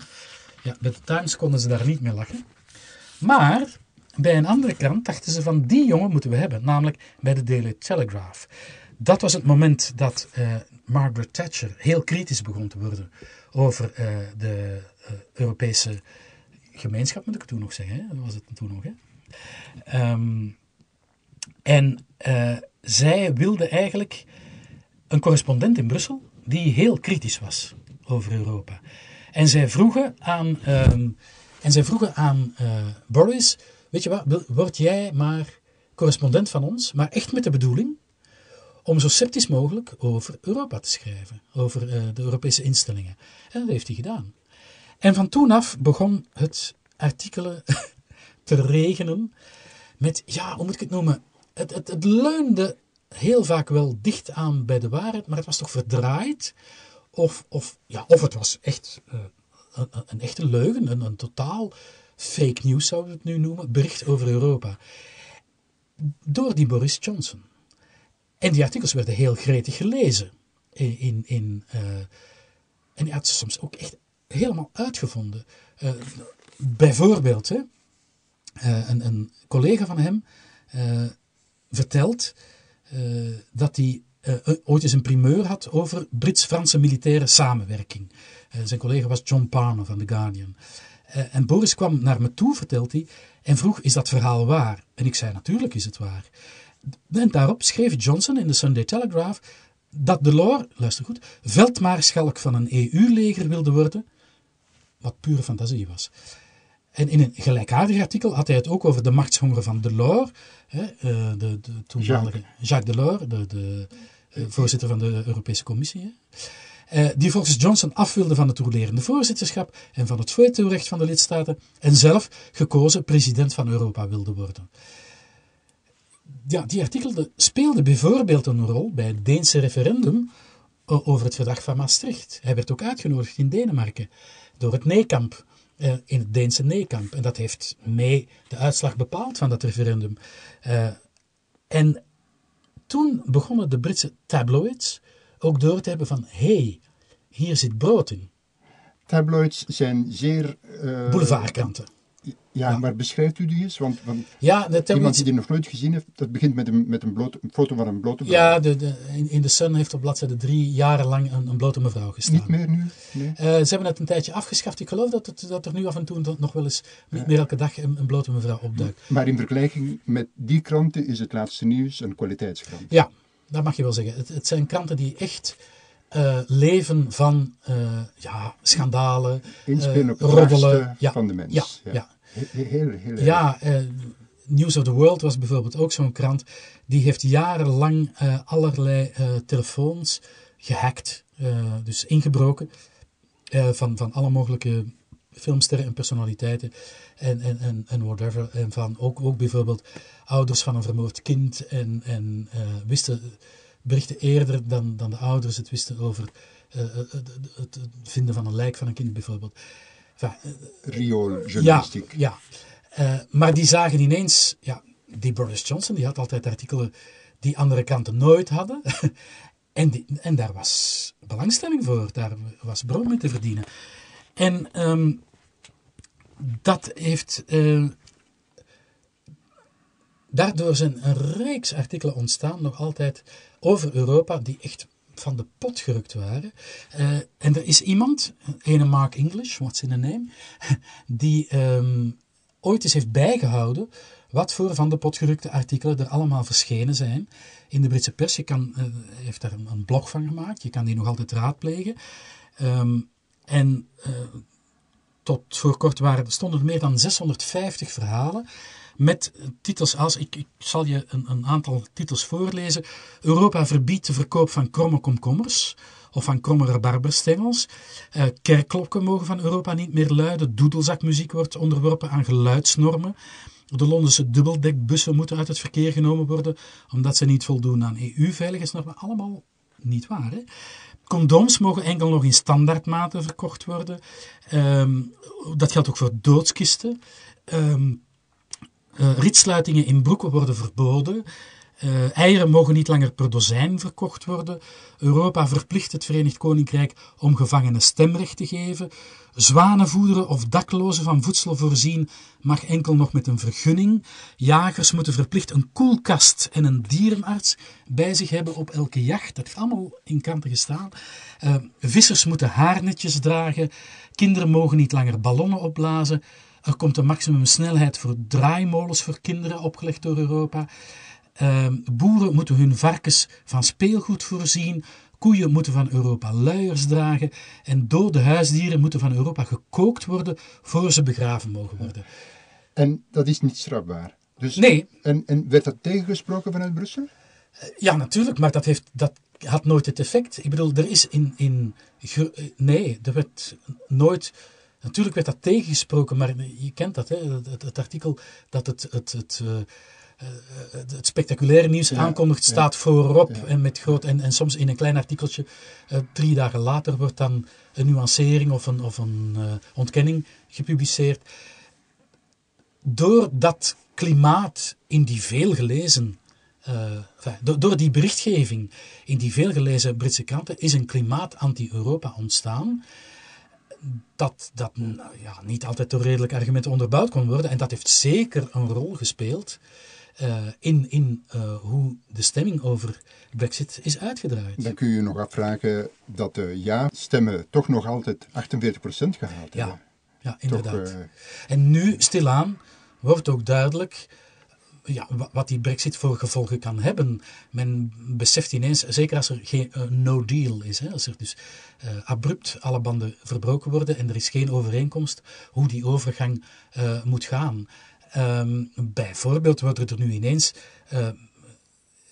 Ja, bij de Times konden ze daar niet mee lachen. Maar bij een andere krant dachten ze van, die jongen moeten we hebben, namelijk bij de Daily Telegraph. Dat was het moment dat uh, Margaret Thatcher heel kritisch begon te worden over uh, de uh, Europese gemeenschap, moet ik het toen nog zeggen. Hè? Dat was het toen nog. Hè? Um, en zij wilde eigenlijk een correspondent in Brussel die heel kritisch was over Europa. En zij vroegen aan, uh, en zij vroegen aan Boris, weet je wat, word jij maar correspondent van ons, maar echt met de bedoeling om zo sceptisch mogelijk over Europa te schrijven, over uh, de Europese instellingen. En dat heeft hij gedaan. En van toen af begon het artikelen te regenen met, ja, hoe moet ik het noemen, het, het, het leunde heel vaak wel dicht aan bij de waarheid, maar het was toch verdraaid. Of, of, ja, of het was echt uh, een, een, echte leugen, een, een totaal fake news zouden we het nu noemen, bericht over Europa. Door die Boris Johnson. En die artikels werden heel gretig gelezen. In, in, uh, en hij had ze soms ook echt helemaal uitgevonden. Uh, bijvoorbeeld, hè, een, een, collega van hem vertelt dat hij ooit eens een primeur had over Brits-Franse militaire samenwerking. Zijn collega was John Palmer van The Guardian. en Boris kwam naar me toe, vertelt hij, en vroeg: Is dat verhaal waar? En ik zei: Natuurlijk is het waar. En daarop schreef Johnson in de Sunday Telegraph dat Delors, luister goed, veldmaarschalk van een EU-leger wilde worden, wat pure fantasie was. En in een gelijkaardig artikel had hij het ook over de machtshonger van Delors, hè, eh, de, de toenmalige Jacques, Delors, de, de uh, voorzitter van de Europese Commissie. Uh, die volgens Johnson af wilde van het toelerende voorzitterschap en van het vetorecht van de lidstaten en zelf gekozen president van Europa wilde worden. Ja, die artikel speelde bijvoorbeeld een rol bij het Deense referendum over het verdrag van Maastricht. Hij werd ook uitgenodigd in Denemarken door het Neekamp uh, in het Deense Neekamp. En dat heeft mee de uitslag bepaald van dat referendum. Uh, en toen begonnen de Britse tabloids ook door te hebben van... hé, hey, hier zit brood in. Tabloids zijn zeer... Uh, Boulevardkranten. Ja, maar beschrijft u die eens? Want, want ja, iemand die die nog nooit gezien heeft, dat begint met een, met een, blote, een foto van een blote vrouw. Ja, de, de, in, in de Sun heeft op bladzijde drie jarenlang een, een blote mevrouw gestaan. Niet meer nu? Nee. Uh, ze hebben het een tijdje afgeschaft. Ik geloof dat, het, dat er nu af en toe nog wel eens, niet meer elke dag, een, een blote mevrouw opduikt. Maar in vergelijking met die kranten is het laatste nieuws een kwaliteitskrant. Ja, dat mag je wel zeggen. Het, het zijn kranten die echt... Uh, leven van uh, ja, schandalen, op roddelen ja, van de mens. Ja, ja. ja. Heel, heel ja, uh, News of the World was bijvoorbeeld ook zo'n krant. Die heeft jarenlang uh, allerlei uh, telefoons gehackt, dus ingebroken. van, van alle mogelijke filmsterren en personaliteiten en, en, en, en whatever. En van ook, ook bijvoorbeeld ouders van een vermoord kind. En, en wisten berichten eerder dan, dan de ouders het wisten over het, het vinden van een lijk van een kind bijvoorbeeld. Riooljournalistiek. Ja, ja. Uh, maar die zagen ineens, ja, die Boris Johnson, die had altijd artikelen die andere kanten nooit hadden. en, die, en daar was belangstelling voor, daar was bron mee te verdienen. En um, dat heeft. Uh, daardoor zijn een reeks artikelen ontstaan, nog altijd over Europa, die echt van de pot gerukt waren. Uh, en er is iemand, ene Mark English, what's in a name, die um, ooit eens heeft bijgehouden wat voor van de potgerukte artikelen er allemaal verschenen zijn in de Britse pers. Je kan, uh, heeft daar een, blog van gemaakt, je kan die nog altijd raadplegen. Um, en uh, tot voor kort waren, stonden er meer dan 650 verhalen met titels als, ik, ik zal je een, een, aantal titels voorlezen. Europa verbiedt de verkoop van kromme komkommers of van kromme rabarberstengels. Uh, kerkklokken mogen van Europa niet meer luiden. Doedelzakmuziek wordt onderworpen aan geluidsnormen. De Londense dubbeldekbussen moeten uit het verkeer genomen worden omdat ze niet voldoen aan EU-veiligheidsnormen. Allemaal niet waar, hè? Condooms mogen enkel nog in standaardmaten verkocht worden. Um, dat geldt ook voor doodskisten. Um, uh, ritsluitingen in broeken worden verboden. Uh, eieren mogen niet langer per dozijn verkocht worden. Europa verplicht het Verenigd Koninkrijk om gevangenen stemrecht te geven. Zwanen voederen of daklozen van voedsel voorzien mag enkel nog met een vergunning. Jagers moeten verplicht een koelkast en een dierenarts bij zich hebben op elke jacht. Dat heeft allemaal in kanten gestaan. Uh, vissers moeten haarnetjes dragen. Kinderen mogen niet langer ballonnen opblazen. Er komt een maximumsnelheid voor draaimolens voor kinderen opgelegd door Europa. Uh, boeren moeten hun varkens van speelgoed voorzien. Koeien moeten van Europa luiers dragen. En dode huisdieren moeten van Europa gekookt worden voor ze begraven mogen worden. En dat is niet strafbaar. Dus, nee. En, en werd dat tegengesproken vanuit Brussel? Ja, natuurlijk, maar dat, heeft, dat had nooit het effect. Ik bedoel, er is in. in nee, er werd nooit. Natuurlijk werd dat tegengesproken, maar je kent dat, hè, het, het artikel dat het, het, het, uh, het spectaculaire nieuws ja, aankondigt, staat voorop en, met groot, en, en soms in een klein artikeltje, uh, drie dagen later wordt dan een nuancering of een, of een uh, ontkenning gepubliceerd. Door dat klimaat in die veelgelezen, enfin, door, door die berichtgeving in die veelgelezen Britse kranten, is een klimaat anti-Europa ontstaan dat, dat ja, niet altijd door redelijke argumenten onderbouwd kon worden. En dat heeft zeker een rol gespeeld uh, in, in uh, hoe de stemming over Brexit is uitgedraaid. Dan kun je je nog afvragen dat de ja-stemmen toch nog altijd 48% gehaald hebben. Ja, ja inderdaad. Toch, uh... En nu, stilaan, wordt ook duidelijk ja, wat die brexit voor gevolgen kan hebben. Men beseft ineens, zeker als er geen uh, no deal is, hè, als er dus uh, abrupt alle banden verbroken worden en er is geen overeenkomst, hoe die overgang uh, moet gaan. Um, bijvoorbeeld worden er nu ineens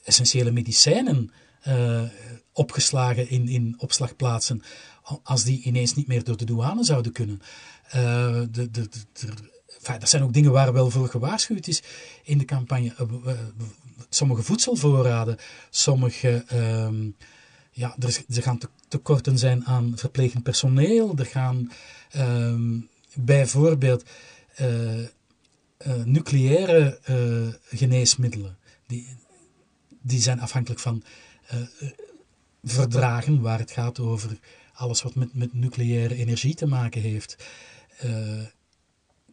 essentiële medicijnen opgeslagen in, in opslagplaatsen, als die ineens niet meer door de douane zouden kunnen. de, de, de, dat zijn ook dingen waar wel voor gewaarschuwd is in de campagne. Eh, eh, sommige voedselvoorraden, sommige. Uh, ja, er, gaan tekorten zijn aan verplegend personeel. Er gaan uh, bijvoorbeeld uh, nucleaire geneesmiddelen. Die, die zijn afhankelijk van verdragen waar het gaat over alles wat met, met nucleaire energie te maken heeft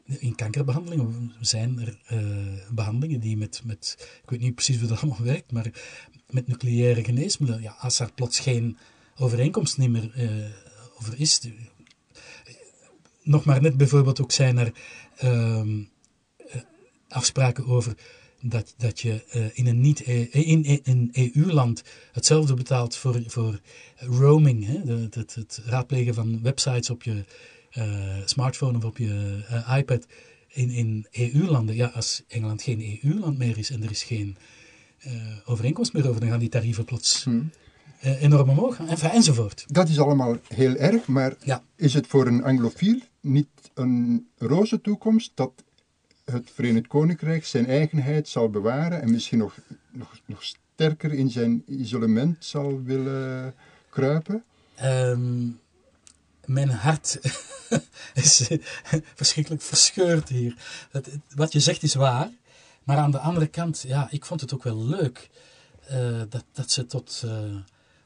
in kankerbehandelingen zijn er uh, behandelingen die met, met, ik weet niet precies hoe dat allemaal werkt, maar met nucleaire geneesmiddelen, ja, als er plots geen overeenkomst meer uh, over is, nog maar net bijvoorbeeld ook zijn er uh, afspraken over dat, dat je in een niet in een EU-land hetzelfde betaalt voor, voor roaming, hè, het, het, raadplegen van websites op je smartphone of op je uh, iPad in, in EU-landen. Ja, als Engeland geen EU-land meer is en er is geen uh, overeenkomst meer over, dan gaan die tarieven plots hmm. enorm omhoog gaan, en, enzovoort. Dat is allemaal heel erg, maar ja. is het voor een anglofiel niet een roze toekomst dat het Verenigd Koninkrijk zijn eigenheid zal bewaren en misschien nog, nog, nog sterker in zijn isolement zal willen kruipen? Um, mijn hart is verschrikkelijk verscheurd hier. Dat, wat je zegt is waar. Maar aan de andere kant, ja, ik vond het ook wel leuk uh, dat, dat ze tot uh,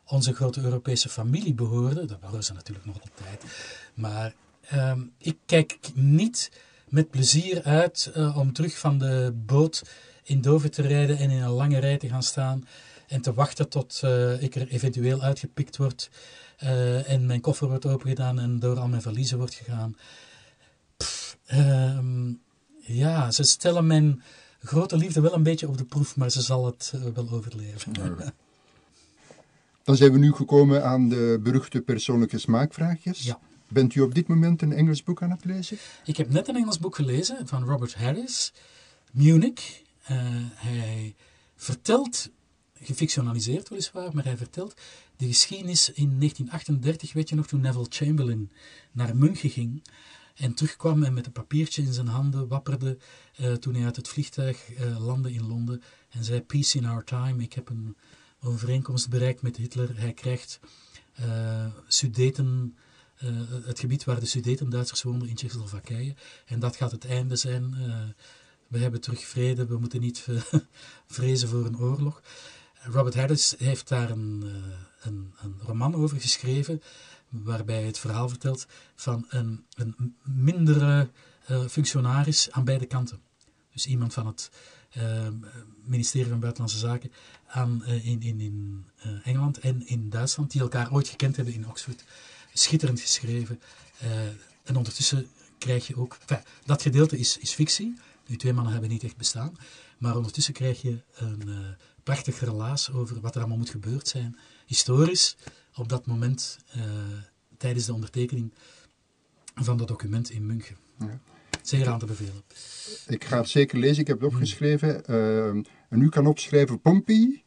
onze grote Europese familie behoorden. Dat behoren ze natuurlijk nog altijd. Maar uh, ik kijk niet met plezier uit om terug van de boot in Dover te rijden en in een lange rij te gaan staan en te wachten tot ik er eventueel uitgepikt word uh, en mijn koffer wordt opengedaan en door al mijn valiezen wordt gegaan. Pff, um, Ja, ze stellen mijn grote liefde wel een beetje op de proef, maar ze zal het eh, wel overleven. Dan zijn we nu gekomen aan de beruchte persoonlijke smaakvraagjes. Ja. Bent u op dit moment een Engels boek aan het lezen? Ik heb net een Engels boek gelezen van Robert Harris, Munich. Eh, hij vertelt, gefictionaliseerd weliswaar, maar hij vertelt de geschiedenis in 1938, weet je nog, toen Neville Chamberlain naar München ging en terugkwam en met een papiertje in zijn handen wapperde eh, toen hij uit het vliegtuig eh, landde in Londen en zei Peace in our time, ik heb een overeenkomst bereikt met Hitler. Hij krijgt uh, Sudeten, het gebied waar de Sudeten-Duitsers woonden in Tsjechoslowakije. En dat gaat het einde zijn. We hebben terug vrede, we moeten niet vrezen voor een oorlog. Robert Harris heeft daar een, een, een roman over geschreven, waarbij het verhaal vertelt van een, een mindere functionaris aan beide kanten. Dus iemand van het uh, ministerie van Buitenlandse Zaken aan, uh, in, in, in uh, Engeland en in Duitsland, die elkaar ooit gekend hebben in Oxford. Schitterend geschreven. en ondertussen krijg je ook... Dat gedeelte is, is fictie. Die twee mannen hebben niet echt bestaan. Maar ondertussen krijg je een prachtig relaas over wat er allemaal moet gebeurd zijn. Historisch, op dat moment, tijdens de ondertekening van dat document in München. Ja. Zeer aan te bevelen. Ik ga het zeker lezen, ik heb het opgeschreven. Uh, en u kan opschrijven Pompey.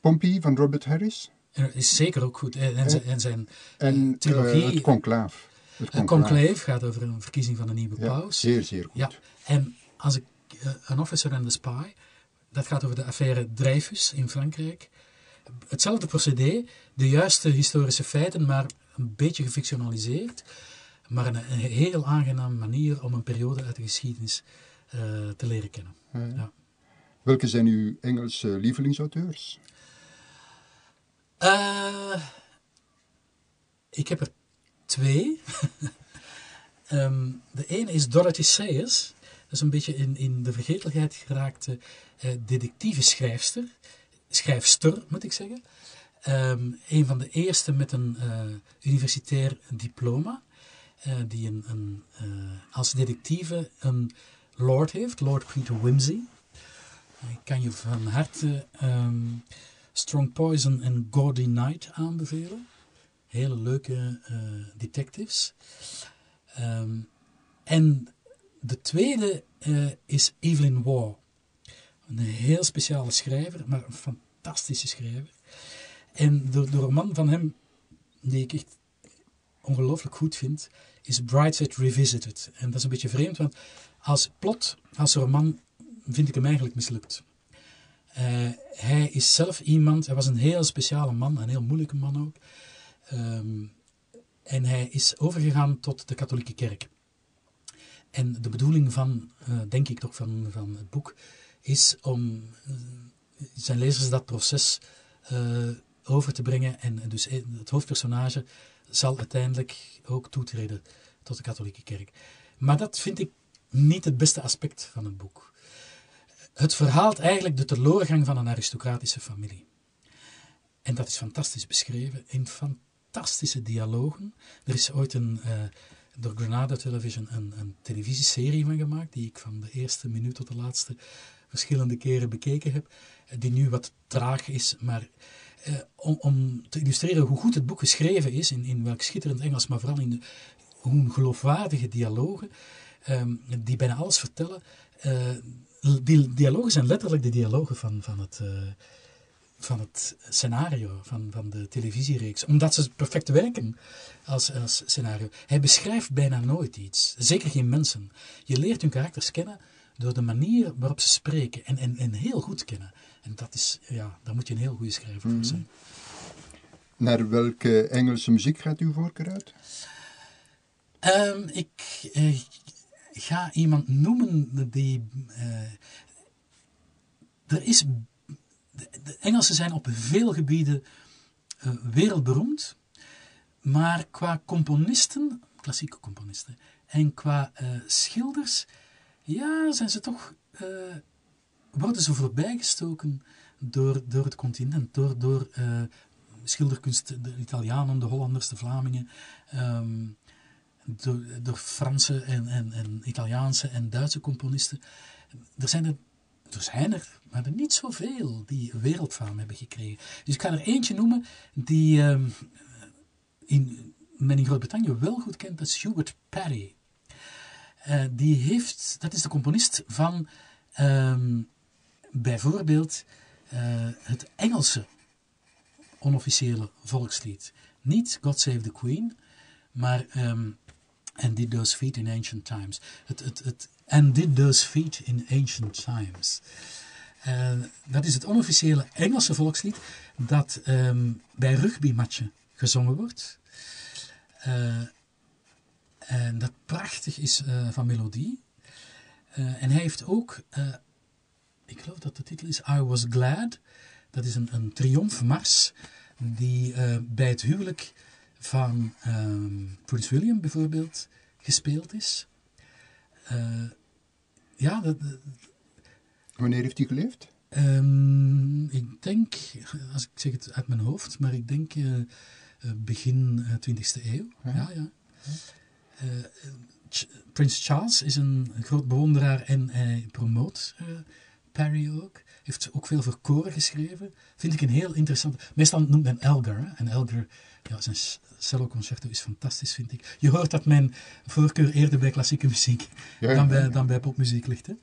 Pompey van Robert Harris. En is zeker ook goed. En, en, en zijn en, trilogie. Uh, het conclaaf. Het conclave. conclave gaat over een verkiezing van een nieuwe ja, paus. Zeer, zeer goed. Ja. En als ik An Officer and the Spy, dat gaat over de affaire Dreyfus in Frankrijk. Hetzelfde procedé, de juiste historische feiten, maar een beetje gefictionaliseerd maar een, een, heel aangename manier om een periode uit de geschiedenis uh, te leren kennen. Ja. Ja. Welke zijn uw Engelse lievelingsauteurs? Uh, ik heb er twee. um, de ene is Dorothy Sayers. Dat is een beetje in, in de vergetelheid geraakte uh, detectieve schrijfster. Schrijfster, moet ik zeggen. Um, een van de eerste met een universitair diploma. Uh, die een, een, uh, als detectieve een lord heeft, Lord Peter Wimsey. Ik kan je van harte um, Strong Poison en Gaudy Night aanbevelen. Hele leuke uh, detectives. Um, en de tweede is Evelyn Waugh. Een heel speciale schrijver, maar een fantastische schrijver. En de, de roman van hem, die ik echt ongelooflijk goed vind, is Brightside Revisited. En dat is een beetje vreemd, want als plot, als roman, vind ik hem eigenlijk mislukt. Uh, hij is zelf iemand, hij was een heel speciale man, een heel moeilijke man ook. Um, en hij is overgegaan tot de katholieke kerk. En de bedoeling van, uh, denk ik toch, van, van het boek, is om uh, zijn lezers dat proces over te brengen. En dus het hoofdpersonage zal uiteindelijk ook toetreden tot de katholieke kerk. Maar dat vind ik niet het beste aspect van het boek. Het verhaalt eigenlijk de teloorgang van een aristocratische familie. En dat is fantastisch beschreven in fantastische dialogen. Er is ooit een, door Granada Television een, een televisieserie van gemaakt, die ik van de eerste minuut tot de laatste verschillende keren bekeken heb, die nu wat traag is, maar uh, om, om, te illustreren hoe goed het boek geschreven is, in, in welk schitterend Engels, maar vooral in de, hoe geloofwaardige dialogen, um, die bijna alles vertellen. Uh, die dialogen zijn letterlijk de dialogen van, van, het, van het scenario, van, van de televisiereeks. Omdat ze perfect werken als, als scenario. Hij beschrijft bijna nooit iets. Zeker geen mensen. Je leert hun karakters kennen door de manier waarop ze spreken. En, en, en heel goed kennen. En dat is, ja, daar moet je een heel goede schrijver voor zijn. Naar welke Engelse muziek gaat uw voorkeur uit? Um, ik uh, ga iemand noemen die. Uh, er is. De Engelsen zijn op veel gebieden uh, wereldberoemd, maar qua componisten, klassieke componisten, en qua schilders, ja, zijn ze toch. worden ze voorbijgestoken door, door het continent, door, door schilderkunst, de Italianen, de Hollanders, de Vlamingen. Um, door, door Franse en, en, en Italiaanse en Duitse componisten. Er zijn er, er zijn er, maar er niet zoveel die wereldfaam hebben gekregen. Dus ik ga er eentje noemen die ehm, in, men in Groot-Brittannië wel goed kent, dat is Hubert Parry. Eh, die heeft, dat is de componist van ehm, bijvoorbeeld eh, het Engelse onofficiële volkslied. Niet God Save the Queen, maar And Did Those Feet in Ancient Times. Het, het, het And Did Those Feet in Ancient Times. Uh, dat is het onofficiële Engelse volkslied dat um, bij rugbymatchen gezongen wordt. Uh, en dat prachtig is uh, van melodie. en hij heeft ook, ik geloof dat de titel is I Was Glad. Dat is een, een triomfmars die bij het huwelijk van um, Prins William bijvoorbeeld gespeeld is. Ja, dat, Wanneer heeft hij geleefd? Um, ik denk, als ik zeg het uit mijn hoofd, maar ik denk uh, begin 20e eeuw. Ja, ja. ja. Ch Prins Charles is een groot bewonderaar en hij promoot Perry ook. Heeft ook veel voor koren geschreven. Vind ik een heel interessant. Meestal noemt men Elgar. Hè? En Elgar, ja, zijn celloconcerto is fantastisch, vind ik. Je hoort dat mijn voorkeur eerder bij klassieke muziek dan, bij, dan bij popmuziek ligt. Hè?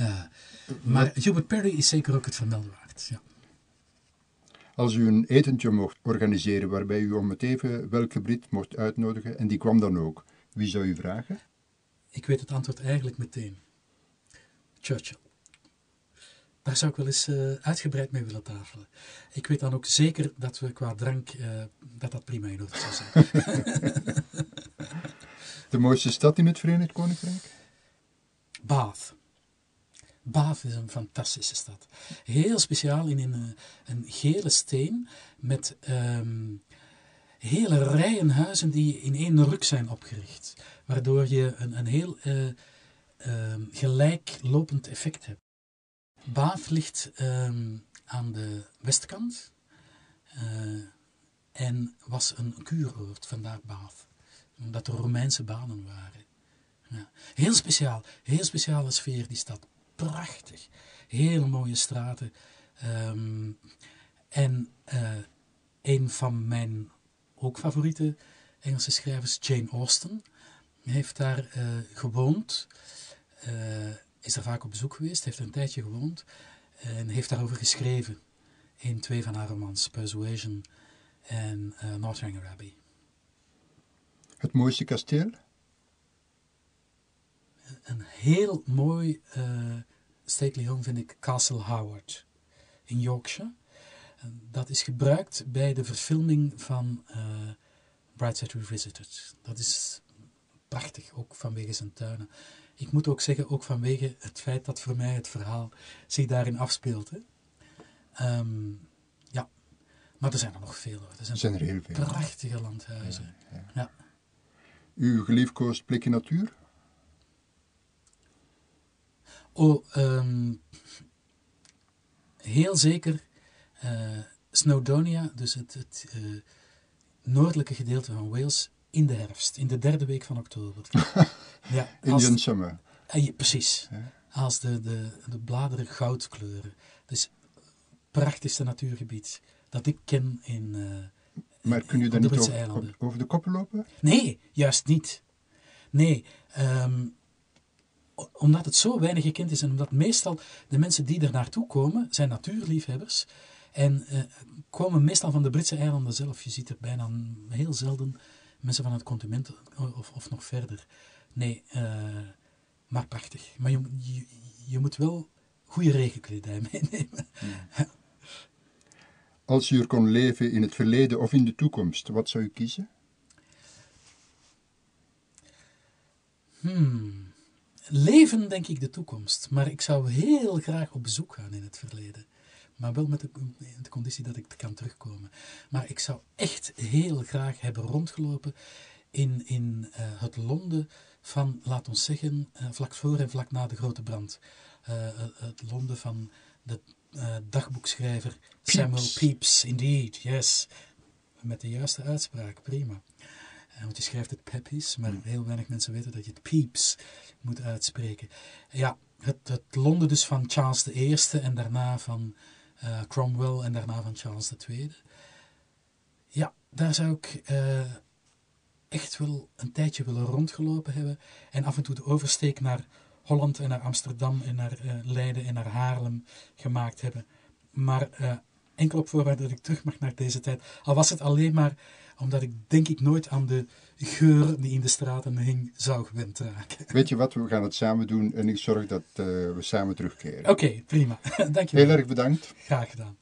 Uh, maar Hubert Perry is zeker ook het vermelden waard. Ja. Als u een etentje mocht organiseren waarbij u om het even welke Brit mocht uitnodigen en die kwam dan ook, wie zou u vragen? Ik weet het antwoord eigenlijk meteen. Churchill. Daar zou ik wel eens uh, uitgebreid mee willen tafelen. Ik weet dan ook zeker dat we qua drank, uh, dat dat prima in orde zou zijn. De mooiste stad in het Verenigd Koninkrijk? Bath. Bath is een fantastische stad. Heel speciaal in een, eh, een gele steen met um, hele rijen huizen die in één ruk zijn opgericht. Waardoor je een, een heel uh, uh, gelijklopend effect hebt. Bath ligt um, aan de westkant uh, en was een kuuroord, vandaar Bath. Omdat er Romeinse banen waren. Ja. Heel speciaal, heel speciale sfeer die stad. Prachtig. Hele mooie straten. Um, en uh, een van mijn ook favoriete Engelse schrijvers, Jane Austen, heeft daar uh, gewoond. Uh, is er vaak op bezoek geweest, heeft er een tijdje gewoond en heeft daarover geschreven in twee van haar romans, Persuasion en Northanger Abbey. Het mooiste kasteel? Een heel mooi uh, stately home vind ik Castle Howard in Yorkshire. Dat is gebruikt bij de verfilming van uh, Brightside Revisited. Dat is prachtig, ook vanwege zijn tuinen. Ik moet ook zeggen, ook vanwege het feit dat voor mij het verhaal zich daarin afspeelt. Hè. Um, ja, maar er zijn er nog veel hoor. Er zijn, er zijn er heel veel. Prachtige landhuizen. Ja, ja. ja. Uw geliefkoosd plekje natuur? Oh, um, heel zeker uh, Snowdonia, dus het, het uh, noordelijke gedeelte van Wales, in de herfst, in de derde week van oktober. ja, Indian Summer. Uh, precies. Ja. Als de, de, de bladeren goud kleuren. Dus prachtigste natuurgebied dat ik ken in. Uh, maar kun je dan niet over, over, de koppen lopen? Nee, juist niet. Nee, um, omdat het zo weinig gekend is en omdat meestal de mensen die er naartoe komen, zijn natuurliefhebbers. En uh, komen meestal van de Britse eilanden zelf. Je ziet er bijna heel zelden mensen van het continent of, of nog verder. Nee, uh, maar prachtig. Maar je, je, je, moet wel goede regenkledij meenemen. Ja. Als u er kon leven in het verleden of in de toekomst, wat zou u kiezen? Hmm. Leven, denk ik, de toekomst. Maar ik zou heel graag op bezoek gaan in het verleden. Maar wel met de, de conditie dat ik kan terugkomen. Maar ik zou echt heel graag hebben rondgelopen in, in uh, het Londen van, laat ons zeggen, uh, vlak voor en vlak na de grote brand. Uh, het Londen van de dagboekschrijver Pepys. Samuel Pepys, indeed, yes. Met de juiste uitspraak, prima. Eh, want je schrijft het Pepys, maar heel weinig mensen weten dat je het Pepys moet uitspreken. Ja, het, het Londen dus van Charles I en daarna van eh, Cromwell en daarna van Charles II. Ja, daar zou ik eh, echt wel een tijdje willen rondgelopen hebben. En af en toe de oversteek naar Holland en naar Amsterdam en naar uh, Leiden en naar Haarlem gemaakt hebben. Maar enkel op voorwaarde dat ik terug mag naar deze tijd. Al was het alleen maar omdat ik denk ik nooit aan de geur die in de straten hing zou gewend raken. Weet je wat, we gaan het samen doen en ik zorg dat we samen terugkeren. Oké, prima. Dankjewel. Heel erg bedankt. Graag gedaan.